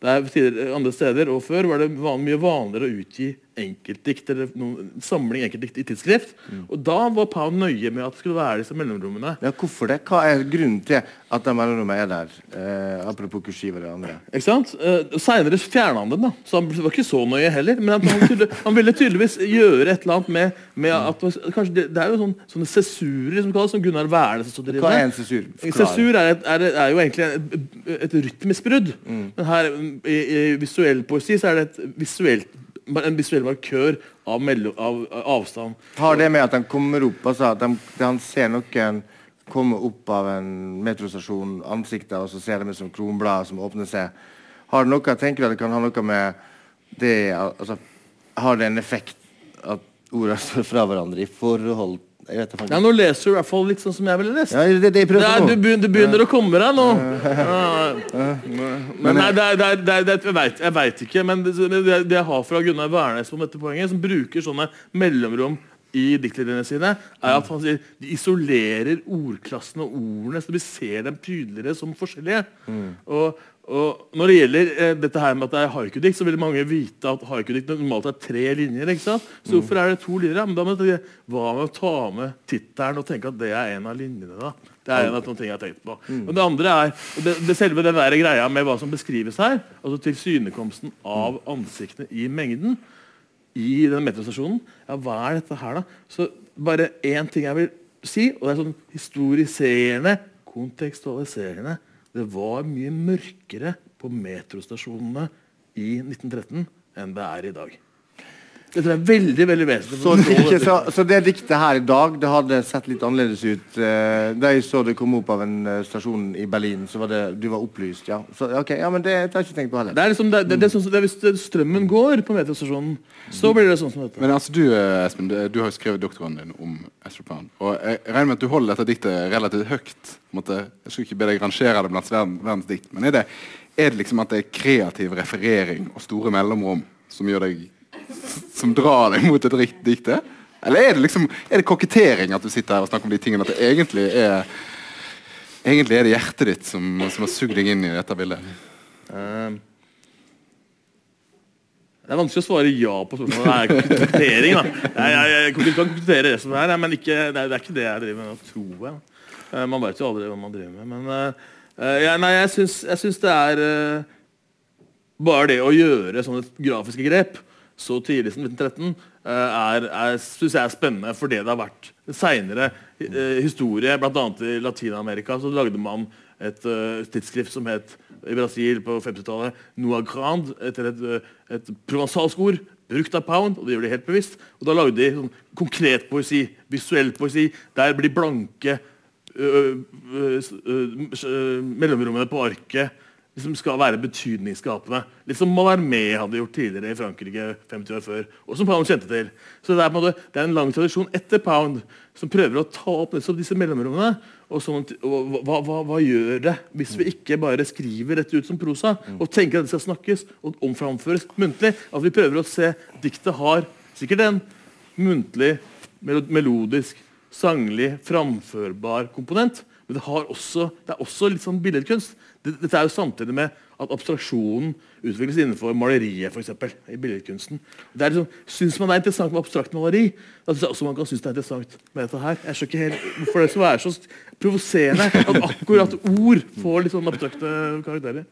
Det er tidligere, andre steder og før var det van, mye vanligere å utgi enkeltdikt eller noen, samling enkeltdikt i tidsskrift. Og da var Pau nøye med at det skulle være disse mellomrommene. Ja, hvorfor det? Hva er grunnen til at de mellomrommene er der? Eh, apropos kursiv og det andre. Ikke sant? Eh, Seinere fjerna han den, da. så han var ikke så nøye heller. Men han, tydelig, han ville tydeligvis gjøre et eller annet med, med at kanskje det, det er jo sånn, sånne sesurer som kalles, som Gunnar Wærnes også driver Hva er en sesur? Sesur er, et, er, er jo egentlig et, et rytmisk brudd. Men her i, i visuell poesi så er det et visuelt, en visuell markør av, mellom, av, av avstand. Har det med at han kommer opp altså at de, Han ser noen komme opp av en metrostasjon, ansiktet, og så ser de som kronblader som åpner seg. Har det noe, tenker du at det kan ha noe med det altså, Har det en effekt at ordene står *laughs* fra hverandre i forhold Jeg vet det Ja, nå leser du i hvert fall litt sånn som jeg ville lest. Ja, det det jeg på du, begynner, du begynner å komme deg nå. Men nei, det er, det er, det er, det er, jeg, vet, jeg vet ikke, men det, det, det jeg har fra Gunnar Wærnes om dette poenget, som bruker sånne mellomrom i diktlinjene sine, er at han sier de isolerer ordklassene og ordene, så vi ser dem tydeligere som forskjellige. Og, og Når det gjelder eh, dette her med at det er haikudikt, så vil mange vite at haikudikt normalt er tre linjer. ikke sant? Så hvorfor er det to linjer? Ja, Men da må tenke, Hva med å ta med tittelen og tenke at det er en av linjene? da? Det er en av de ting jeg har tenkt på. Og Det andre er det, det selve den der greia med hva som beskrives her, altså tilsynekomsten av ansiktene i mengden i den metrostasjonen. Ja, hva er dette her, da? Så bare én ting jeg vil si, og det er sånn historiserende, kontekstualiserende. Det var mye mørkere på metrostasjonene i 1913 enn det er i dag. Det tror jeg er veldig veldig vesentlig. Så, ikke, så, så det diktet her i dag det hadde sett litt annerledes ut. Eh, da jeg så det kom opp av en uh, stasjon i Berlin, så var det du var opplyst. Ja, så, ok, ja men det, det har jeg ikke tenkt på heller. Det er liksom, det, det, det sånn, det Hvis strømmen går på metrostasjonen, så blir det sånn som dette. Men altså du Espen, du, har jo skrevet doktoren din om Astroplan. Pound. Og jeg regner med at du holder dette diktet relativt høyt. Måte, jeg skulle ikke be deg rangere det blant verdens dikt, men er det, er det liksom at det er kreativ referering og store mellomrom som gjør deg som drar deg mot et riktig dikte? Eller er det liksom Er det kokettering at du sitter her og snakker om de tingene? At det egentlig er Egentlig er det hjertet ditt som, som har sugd deg inn i dette bildet? Uh, det er vanskelig å svare ja på spørsmålet. Det er kokettering. Jeg, jeg, jeg, kan kokettere det som det er, men ikke, det, er, det, er, ikke det jeg driver med. Tror jeg. Uh, man vet jo aldri hva man driver med. Men uh, jeg, nei, jeg syns det er bare det å gjøre sånne grafiske grep så tidlig som 1913, eh, er, er, synes jeg er spennende for det det har vært seinere eh, historie. Bl.a. i Latin-Amerika så lagde man et uh, tidsskrift som het i Brasil på 50-tallet Noa Grand, etter et, et provensalsk ord brukt av Pound, og det gjør de helt bevisst. Og Da lagde de sånn, konkret poesi, visuell poesi. Der blir blanke øh, øh, øh, mellomrommene på arket liksom skal være betydningsskapende. Litt som Mallarmé hadde gjort tidligere i Frankrike 50 år før. og som Pound kjente til. Så Det er, en, måte, det er en lang tradisjon etter Pound som prøver å ta opp disse mellomrommene. Og, sånn, og hva, hva, hva, gjør det hvis vi ikke bare skriver dette ut som prosa og tenker at det skal snakkes og omframføres muntlig? At vi prøver å se diktet har sikkert en muntlig, melodisk, sanglig, framførbar komponent. Men det, også, det er også litt sånn billedkunst. Dette er jo samtidig med at abstraksjonen utvikles innenfor maleriet. For eksempel, i billedkunsten. Det er liksom, Syns man det er interessant med abstrakt maleri, da syns jeg også man kan synes det er interessant med dette her. Jeg skjønner ikke helt hvorfor det være så provoserende at akkurat ord får litt sånn abstrakte karakterer.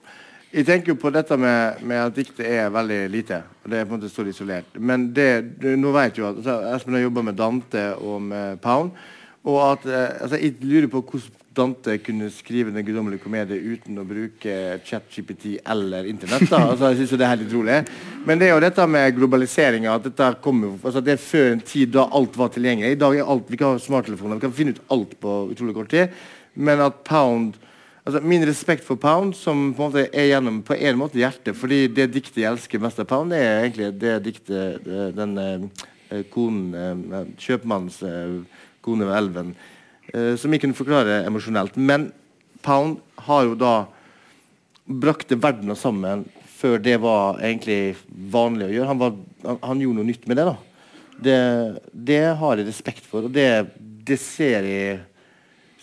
Jeg tenker jo på dette med, med, at diktet er veldig lite. og Det er på en måte stort isolert. Men det, nå vet jo at altså, Espen har jobba med Dante og med Pound. Og at, eh, altså, Jeg lurer på hvordan Dante kunne skrive Den guddommelige komedie uten å bruke ChatGPT eller Internett. altså jeg synes Det er helt utrolig. Men det er jo dette med globaliseringa. Altså det er før en tid da alt var tilgjengelig. I dag er alt, Vi kan ha smarttelefoner, vi kan finne ut alt på utrolig kort tid. Men at Pound altså Min respekt for Pound, som på en måte er gjennom på en måte hjertet fordi det diktet jeg elsker mest av Pound, det er egentlig det diktet den eh, konen, eh, kjøpmannens eh, kone ved elven eh, som jeg kunne forklare emosjonelt. Men Pound har jo da brakte verdena sammen før det var egentlig vanlig å gjøre. Han, var, han, han gjorde noe nytt med det. da. Det, det har jeg respekt for, og det, det ser jeg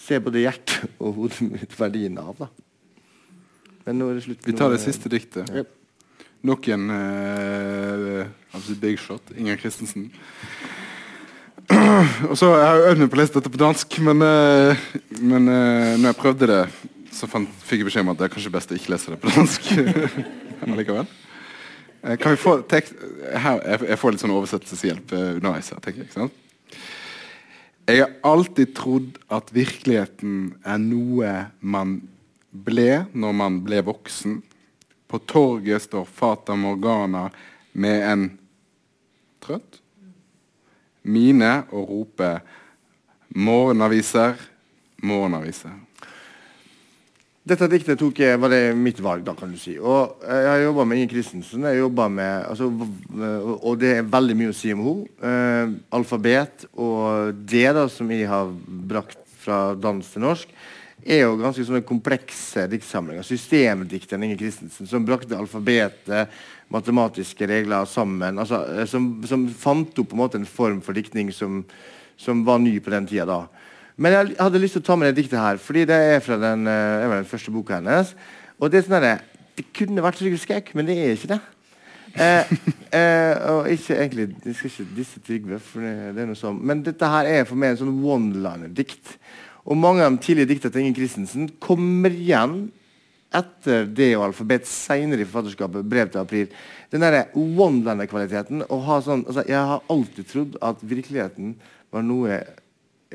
ser både hjertet og hodet mitt verdien av. da. Men nå er det slutt. Vi tar det siste diktet. Yep. Nok en uh, big shot. Inger Christensen. *clears throat* Og så, Jeg har øvd meg på å lese dette på dansk, men, uh, men uh, når jeg prøvde det, så fikk jeg beskjed om at det er kanskje best å ikke lese det på dansk. *laughs* allikevel. Uh, kan vi få tekst her, jeg, får litt sånn oversettelseshjelp underveis. her, tenker Jeg ikke sant? Jeg har alltid trodd at virkeligheten er noe man ble når man ble voksen. På torget står Fata Morgana med en trøtt mine og rope 'morgenaviser, morgenaviser'. Dette diktet tok jeg, var det mitt valg, da, kan du si. Og jeg har jobba med Inger Christensen. Jeg med, altså, og det er veldig mye å si om henne. Uh, alfabet og det da, som jeg har brakt fra dans til norsk, er jo ganske sånne komplekse diktsamlinger. Systemdikteren Inger Christensen, som brakte alfabetet matematiske regler sammen. Altså, eh, som, som, fant opp på en måte en form for diktning som, som var ny på den tida. da. Men jeg hadde lyst til å ta med det diktet her, fordi det er fra den, er eh, den første boka hennes. Og Det er sånn der, det kunne vært Trygve Skau, men det er ikke det. Eh, *laughs* eh, og ikke egentlig Jeg skal ikke disse Trygve, for det, det, er noe sånn. Men dette her er for meg en sånn one-liner-dikt. Og mange av de tidlige dikta til Inger Christensen kommer igjen etter det og alfabet senere i forfatterskapet, brev til april. Den derre one-lander-kvaliteten. Sånn, altså, jeg har alltid trodd at virkeligheten var noe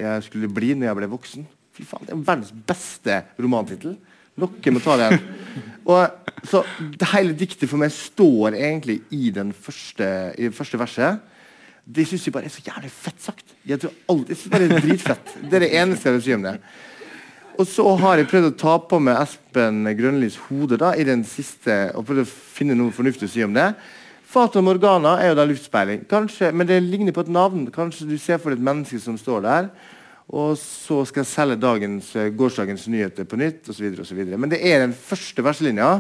jeg skulle bli når jeg ble voksen. Fy faen, Det er verdens beste romantittel. Noen må ta den. Og så det hele diktet for meg står egentlig i, den første, i det første verset. Det syns jeg bare er så jævlig fett sagt. Jeg tror alt, jeg synes bare Det er dritfett. Det er det eneste jeg vil si om det. Og så har jeg prøvd å ta på meg Espen Grønlis hode da, i den siste, og prøvd å finne noe fornuftig å si om det. Fata Morgana er jo da luftspeiling, Kanskje, men det ligner på et navn. Kanskje du ser for deg et menneske som står der, og så skal jeg selge dagens, eh, gårsdagens nyheter på nytt osv. Men det er den første verselinja.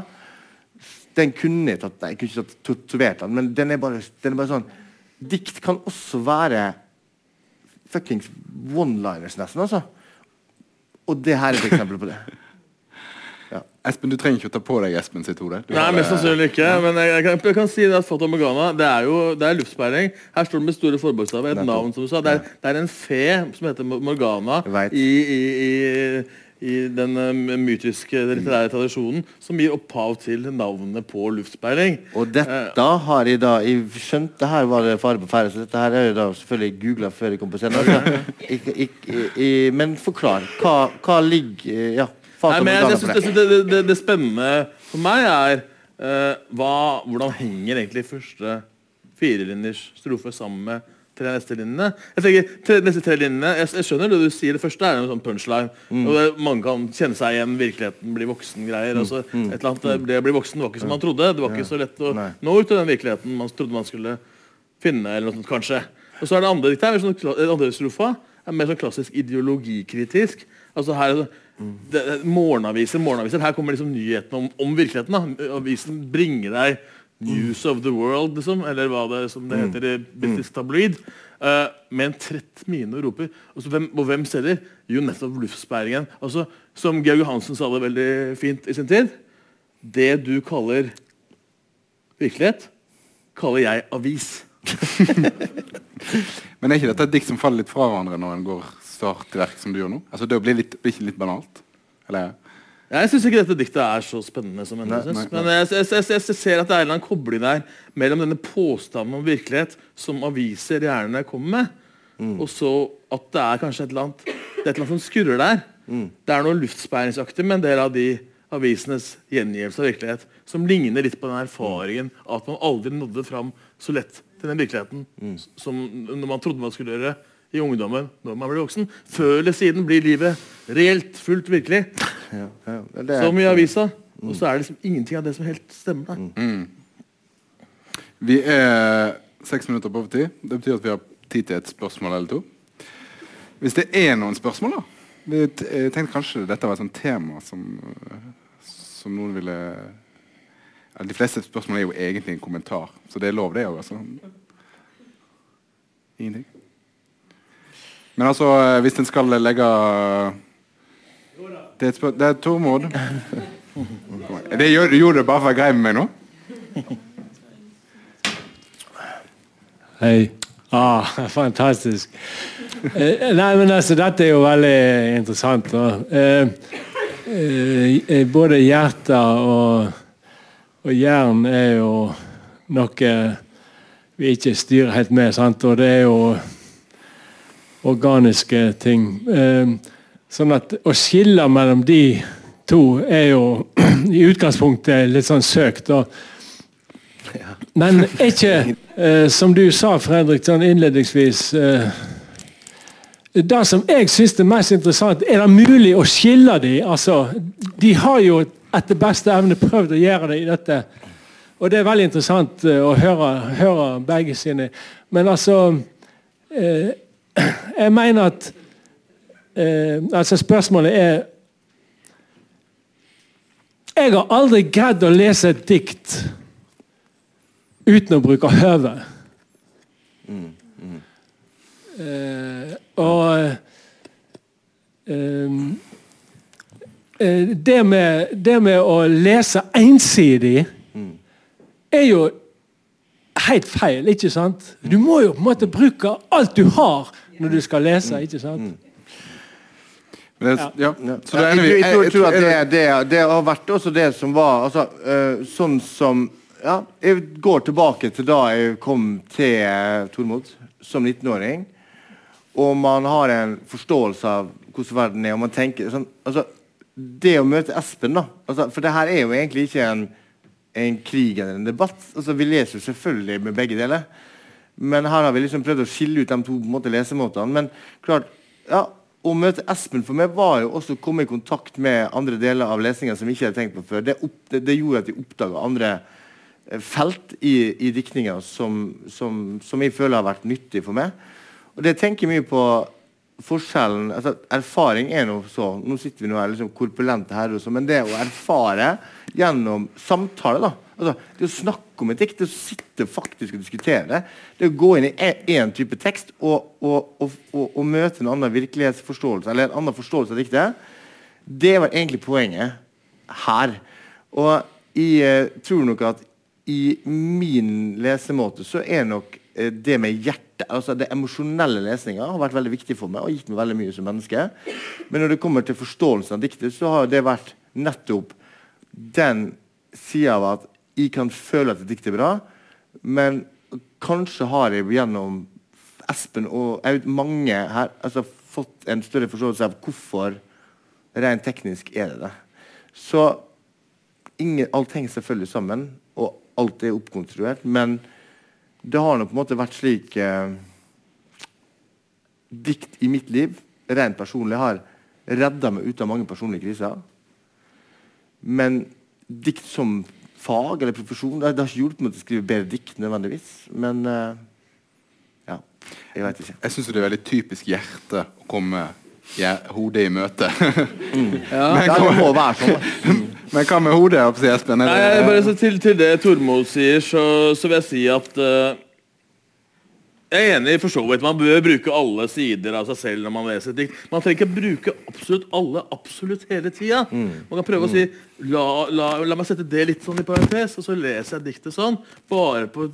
Den kunne jeg tatt Nei, jeg kunne ikke tatt tatovert den, men den er, bare, den er bare sånn Dikt kan også være fuckings one-liners, nesten. altså. Og det her er et eksempel på det. Espen, Du trenger ikke å ta på deg Espen sitt hode. Nei, har mest sannsynlig ikke. Men jeg, jeg, kan, jeg kan si det at Fata Morgana det er jo det er luftspeiling. Her står det med store forbokstaver et navn. som du sa. Det er, det er en fe som heter Morgana i, i, i, i den eh, mytiske litterære tradisjonen, som gir opphav til navnet på luftspeiling. Og dette har jeg da Jeg skjønte her var det fare på ferde, så dette her er jeg da selvfølgelig googla før jeg kom på scenen. Altså. *laughs* Jeg, jeg, men forklar. Hva, hva ligger Ja. Nei, men det. jeg synes det, det, det, det spennende for meg er uh, hva, hvordan henger egentlig første firelinjers strofe sammen med tre neste linjene. Jeg tenker, tre, neste tre linjene, jeg, jeg skjønner det du sier. Det første er en sånn punchline. Mm. og det, Mange kan kjenne seg igjen. Virkeligheten blir voksen-greier. Mm. altså, et eller annet, Det å bli voksen var ikke som man trodde. Det var ikke så lett å Nei. nå ut til den virkeligheten man trodde man skulle finne. eller noe sånt kanskje. Og så er det andre diktet sånn, andre strofa er mer sånn klassisk ideologikritisk. Altså her er det, det, det, morgenaviser, morgenaviser, Her kommer liksom nyhetene om, om virkeligheten. da. Avisen bringer deg News of the world, liksom, eller hva det som det heter i British Tabloid. uh, med en trett mine og roper. Og, så hvem, og hvem selger? Jo, nettopp luftsperringen. Altså, som Georg Johansen sa det veldig fint i sin tid. Det du kaller virkelighet, kaller jeg avis. *laughs* Men er ikke dette et dikt som faller litt fra hverandre når en går start til verk som du gjør nå? Altså, Det blir, litt, blir ikke litt banalt? Eller? Jeg syns ikke dette diktet er så spennende som henne. Nei, Men jeg, jeg, jeg, jeg, ser at det er en eller annen kobling der mellom denne påstanden om virkelighet som aviser gjerne kommer med, og så at det er kanskje et eller annet Det er et eller annet som skurrer der. Det er noe luftsperringsaktig med en del av de avisenes gjengivelse av virkelighet som ligner litt på den erfaringen at man aldri nådde fram så lett til den virkeligheten som når man trodde man skulle gjøre i ungdommen når man blir voksen. Før eller siden blir livet reelt fullt virkelig. Ja, ja. Er- Som i avisa. Og så er det liksom ingenting av det som helt stemmer. Da. Vi er seks minutter på overtid. Det betyr at vi har tid til et spørsmål eller to. Hvis det er noen spørsmål, da vi Jeg tenkte kanskje dette var et sånt tema som, øh, som noen ville De fleste spørsmål er jo egentlig en kommentar, så det er lov, det òg. Altså. Ingenting? Men altså, øh, hvis en skal legge Det er, et det er Tormod. Det gjør, gjorde du bare for å være grei med meg nå? Hei. Ah, *laughs* fantastisk. Eh, nei, men altså, dette er jo veldig interessant. Da. Eh, eh, både hjerte og, og jern er jo noe vi ikke styrer helt med, sant? og det er jo organiske ting. Eh, sånn at å skille mellom de to er jo *clears throat* i utgangspunktet litt sånn søkt. da. Men er *laughs* ikke, eh, som du sa, Fredrik, sånn innledningsvis eh, Det som jeg syns er mest interessant, er det mulig å skille de? Altså, de har jo etter beste evne prøvd å gjøre det i dette. Og det er veldig interessant å høre, høre begge sine. Men altså eh, *clears throat* Jeg mener at eh, Altså, spørsmålet er Jeg har aldri greid å lese et dikt uten å bruke høve. Og eh, eh, det, med, det med å lese ensidig er jo helt feil, ikke sant? Du må jo på en måte bruke alt du har når du skal lese, ikke sant? Men det, ja. Ja. Så da er jeg, jeg, tror- jeg tror at det, det, det har vært også det som var altså, uh, Sånn som ja, Jeg går tilbake til da jeg kom til uh, Tormod som 19-åring. Og man har en forståelse av hvordan verden er, og man tenker sånn altså, Det å møte Espen, da altså, For det her er jo egentlig ikke en en krig eller en debatt. Altså, vi leser selvfølgelig med begge deler. Men her har vi liksom prøvd å skille ut de to måte, lesemåtene. Men klart, ja, å møte Espen for meg var jo også å komme i kontakt med andre deler av lesningen som vi ikke hadde tenkt på før. Det, opp, det, det gjorde at jeg oppdaga andre eh, felt i, i diktninga som, som, som, jeg føler har vært nyttig for meg. Og det tenker jeg mye på forskjellen altså Erfaring er noe så Nå sitter vi nå her liksom korpulente her, også, men det å erfare gjennom samtale da, altså Det å snakke om et dikt, det å sitte faktisk og diskutere det, å gå inn i én type tekst og, og, og, og, møte en annen virkelighetsforståelse eller en annen forståelse av diktet, det var egentlig poenget her. Og jeg eh, tror nok at i min lesemåte så er nok eh, det med hjertet, altså det emosjonelle lesninga, har vært veldig viktig for meg og gitt meg veldig mye som menneske. Men når det kommer til forståelsen av diktet, så har det vært nettopp den sida av at jeg kan føle at et dikt er bra, men kanskje har jeg gjennom Espen og mange her altså, fått en større forståelse av hvorfor rent teknisk er det det. Så ingen, alt henger selvfølgelig sammen, og alt er oppkonstruert, men det har nå på en måte vært slik eh, Dikt i mitt liv, rent personlig, har redda meg ut av mange personlige kriser. Men dikt som fag eller profesjon. Det, det har ikke hjulpet meg til å skrive bedre dikt nødvendigvis, men uh, ja, jeg veit ikke. Jeg syns det er veldig typisk hjerte å komme ja, hodet i møte. *laughs* mm. ja. Men, det må være sånn. *laughs* men hva med hodet? Espen? Nei, bare til, til, det Tormod sier, så, så, vil jeg si at uh, jeg er enig for så vidt. Man bør bruke alle sider av seg selv når man leser et dikt. Man trenger ikke bruke absolutt alle absolutt hele tida. Mm. Man kan prøve mm. å si la, la, la, meg sette det litt sånn i parentes, og så leser jeg diktet sånn. Bare på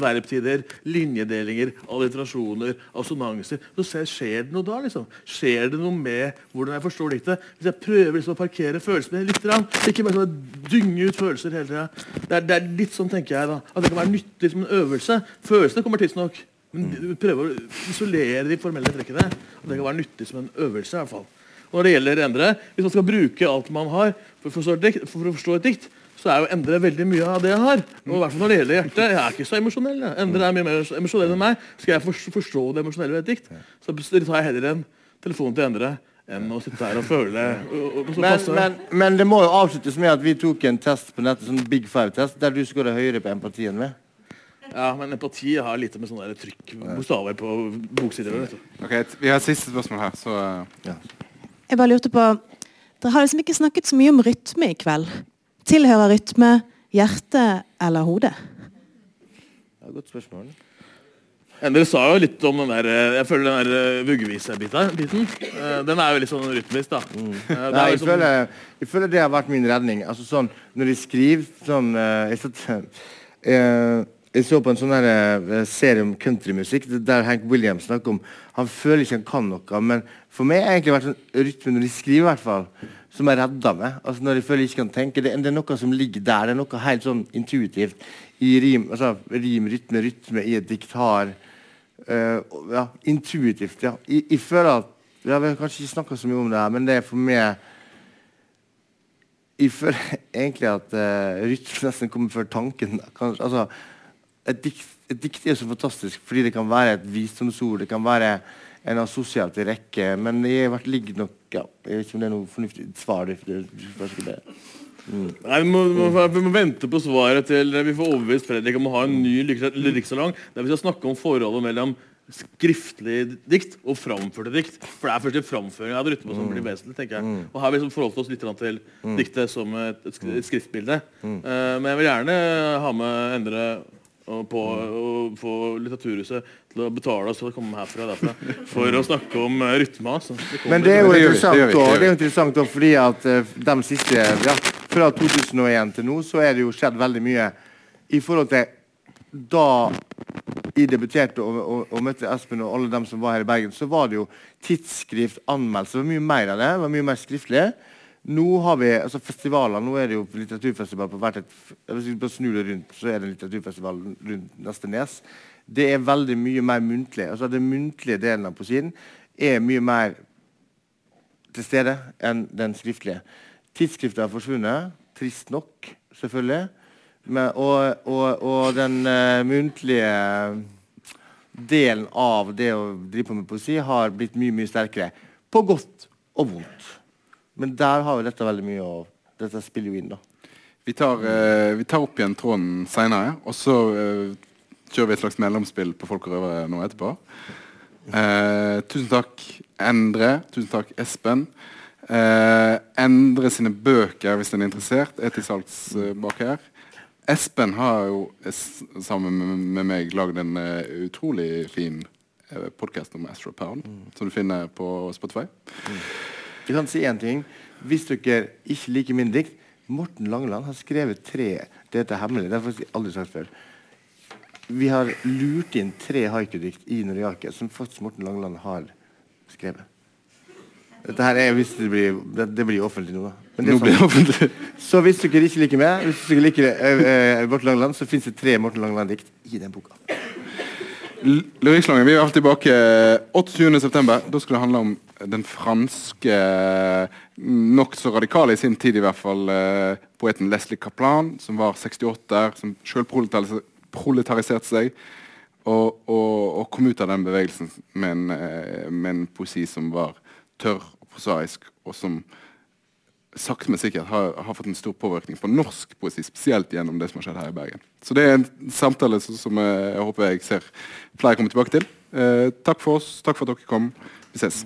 verbtider, linjedelinger, alliterasjoner, assonanser. Så ser, skjer det noe da? liksom? Skjer det noe med hvordan jeg forstår diktet? Hvis jeg prøver liksom å parkere følelsene litt, ikke bare sånn dynge ut følelser hele tida. Det, det, er litt sånn, tenker jeg, da. At det kan være nyttig som en øvelse. Følelsene kommer tidsnok. Men prøve å isolere de formelle trekkene. og Det kan være nyttig som en øvelse. i hvert fall. Når det gjelder endre, Hvis man skal bruke alt man har for å forstå et dikt, for å forstå et dikt så er jo Endre veldig mye av det jeg har. Og i hvert fall når det gjelder hjertet. Jeg er ikke så emosjonell. Endre er mye mer emosjonell enn meg. Skal jeg forstå det emosjonelle ved et dikt, så tar jeg heller en telefon til Endre enn å sitte her og føle og, og men, men, men, det må jo avsluttes med at vi tok en test på nettet, sånn Big Five-test, der du skåra høyere på empatien med. Ja, men empati har lite med sånne trykk bokstaver på boksider Ok, Vi har et siste spørsmål her, så ja. Jeg bare lurte på Dere har liksom ikke snakket så mye om rytme i kveld. Tilhører rytme hjerte eller hode? Ja, godt spørsmål. Dere sa jo litt om den der Jeg føler den der eh, vuggevise-biten. Eh, den er jo litt sånn rytmisk, da. Mm. Eh, Nei, jeg, sånn... føler, jeg, føler, det har vært min redning. Altså sånn, Når de skriver sånn jeg, satt, jeg, jeg så på en sånn uh, serie om countrymusikk der Hank Williams snakker om Han føler ikke han kan noe, men for meg har egentlig vært sånn rytme når de skriver, i hvert fall, som har redda meg. Altså Når de føler jeg ikke kan tenke. Det, det, er noe som ligger der. Det er noe helt sånn intuitivt i rim, altså, rim rytme, rytme i et dikt har uh, ja, Intuitivt, ja. Jeg, jeg føler at ja, Vi har kanskje ikke snakka så mye om det her, men det er for meg jeg føler *laughs* egentlig at uh, rytme nesten kommer før tanken. Kanskje, altså, et dikt, et dikt, er så fantastisk fordi det kan være et visdomsord. Det kan være en assosiat rekke. Men det har vært ligget nok ja, Jeg vet ikke om det er noe fornuftig svar. Det, det, mm. Nei, vi må, vi, må, vi må, vente på svaret til vi får overbevist Fredrik om å ha en ny lyrikksalong der vi skal snakke om forholdet mellom skriftlig dikt og framførte dikt. For det er først i framføring av rytme som blir vesentlig. tenker jeg. Mm. Og her har vi liksom forholdt oss litt til mm. diktet som et, et skriftbilde. Uh, men jeg vil gjerne ha med Endre og på å få Litteraturhuset til å betale oss for å komme herfra derfra, for å snakke om rytma. Altså. Men det er jo interessant, det det er interessant også, fordi at uh, de siste ja, Fra 2001 til nå så er det jo skjedd veldig mye i forhold til da jeg debuterte og, og, og, møtte Espen og alle dem som var her i Bergen, så var det jo tidsskrift, anmeldelser. Mye mer av det. det var mye mer skriftlig. Nå har vi altså festivaler, nå er det jo litteraturfestival på hvert et Hvis vi snur det rundt, så er det litteraturfestival rundt neste nes. Det er veldig mye mer muntlig. altså Den muntlige delen av poesien er mye mer til stede enn den skriftlige. Tidsskriftet har forsvunnet, trist nok, selvfølgelig. Men, og, og, og den uh, muntlige delen av det å drive på med poesi har blitt mye mye sterkere. På godt og vondt. Men der har jo dette veldig mye å Dette spiller jo inn, da. Vi tar, eh, vi tar opp igjen tråden seinere, og så eh, kjører vi et slags mellomspill på Folk og røvere nå etterpå. Eh, tusen takk, Endre. Tusen takk, Espen. Eh, Endre sine bøker, hvis en er interessert, er til salgs eh, bak her. Espen har jo eh, sammen med, meg lagd en uh, utrolig fin podkast om Astro Pound, som du finner på Spotify. Jeg kan si én ting. Hvis dere ikke liker min dikt Morten Langeland har skrevet tre Dette er hemmelig. Det har jeg faktisk aldri sagt før. Vi har lurt inn tre haikudikt i Noriake som faktisk Morten Langeland har skrevet. Dette her er hvis det blir, det, det blir offentlig nå, da. Men det Nå blir det offentlig. Så hvis dere ikke liker meg, hvis dere liker eh, eh, Morten Langeland, så fins det tre Morten Langeland-dikt i den boka. L- Lyrikkslangen, vi er alltid tilbake 28.9. Da skal det handle om den franske, nokså radikale i sin tid i hvert fall, eh, poeten Leslie Kaplan, som var 68, som sjøl proletariserte seg, og, og, og kom ut av den bevegelsen med en, eh, med en poesi som var tørr og prosaisk, og som sakte, men sikkert har, har fått en stor påvirkning på norsk poesi, spesielt gjennom det som har skjedd her i Bergen. Så det er en samtale som, som jeg, jeg håper jeg ser flere komme tilbake til. Eh, takk for oss. Takk for at dere kom. Vi ses.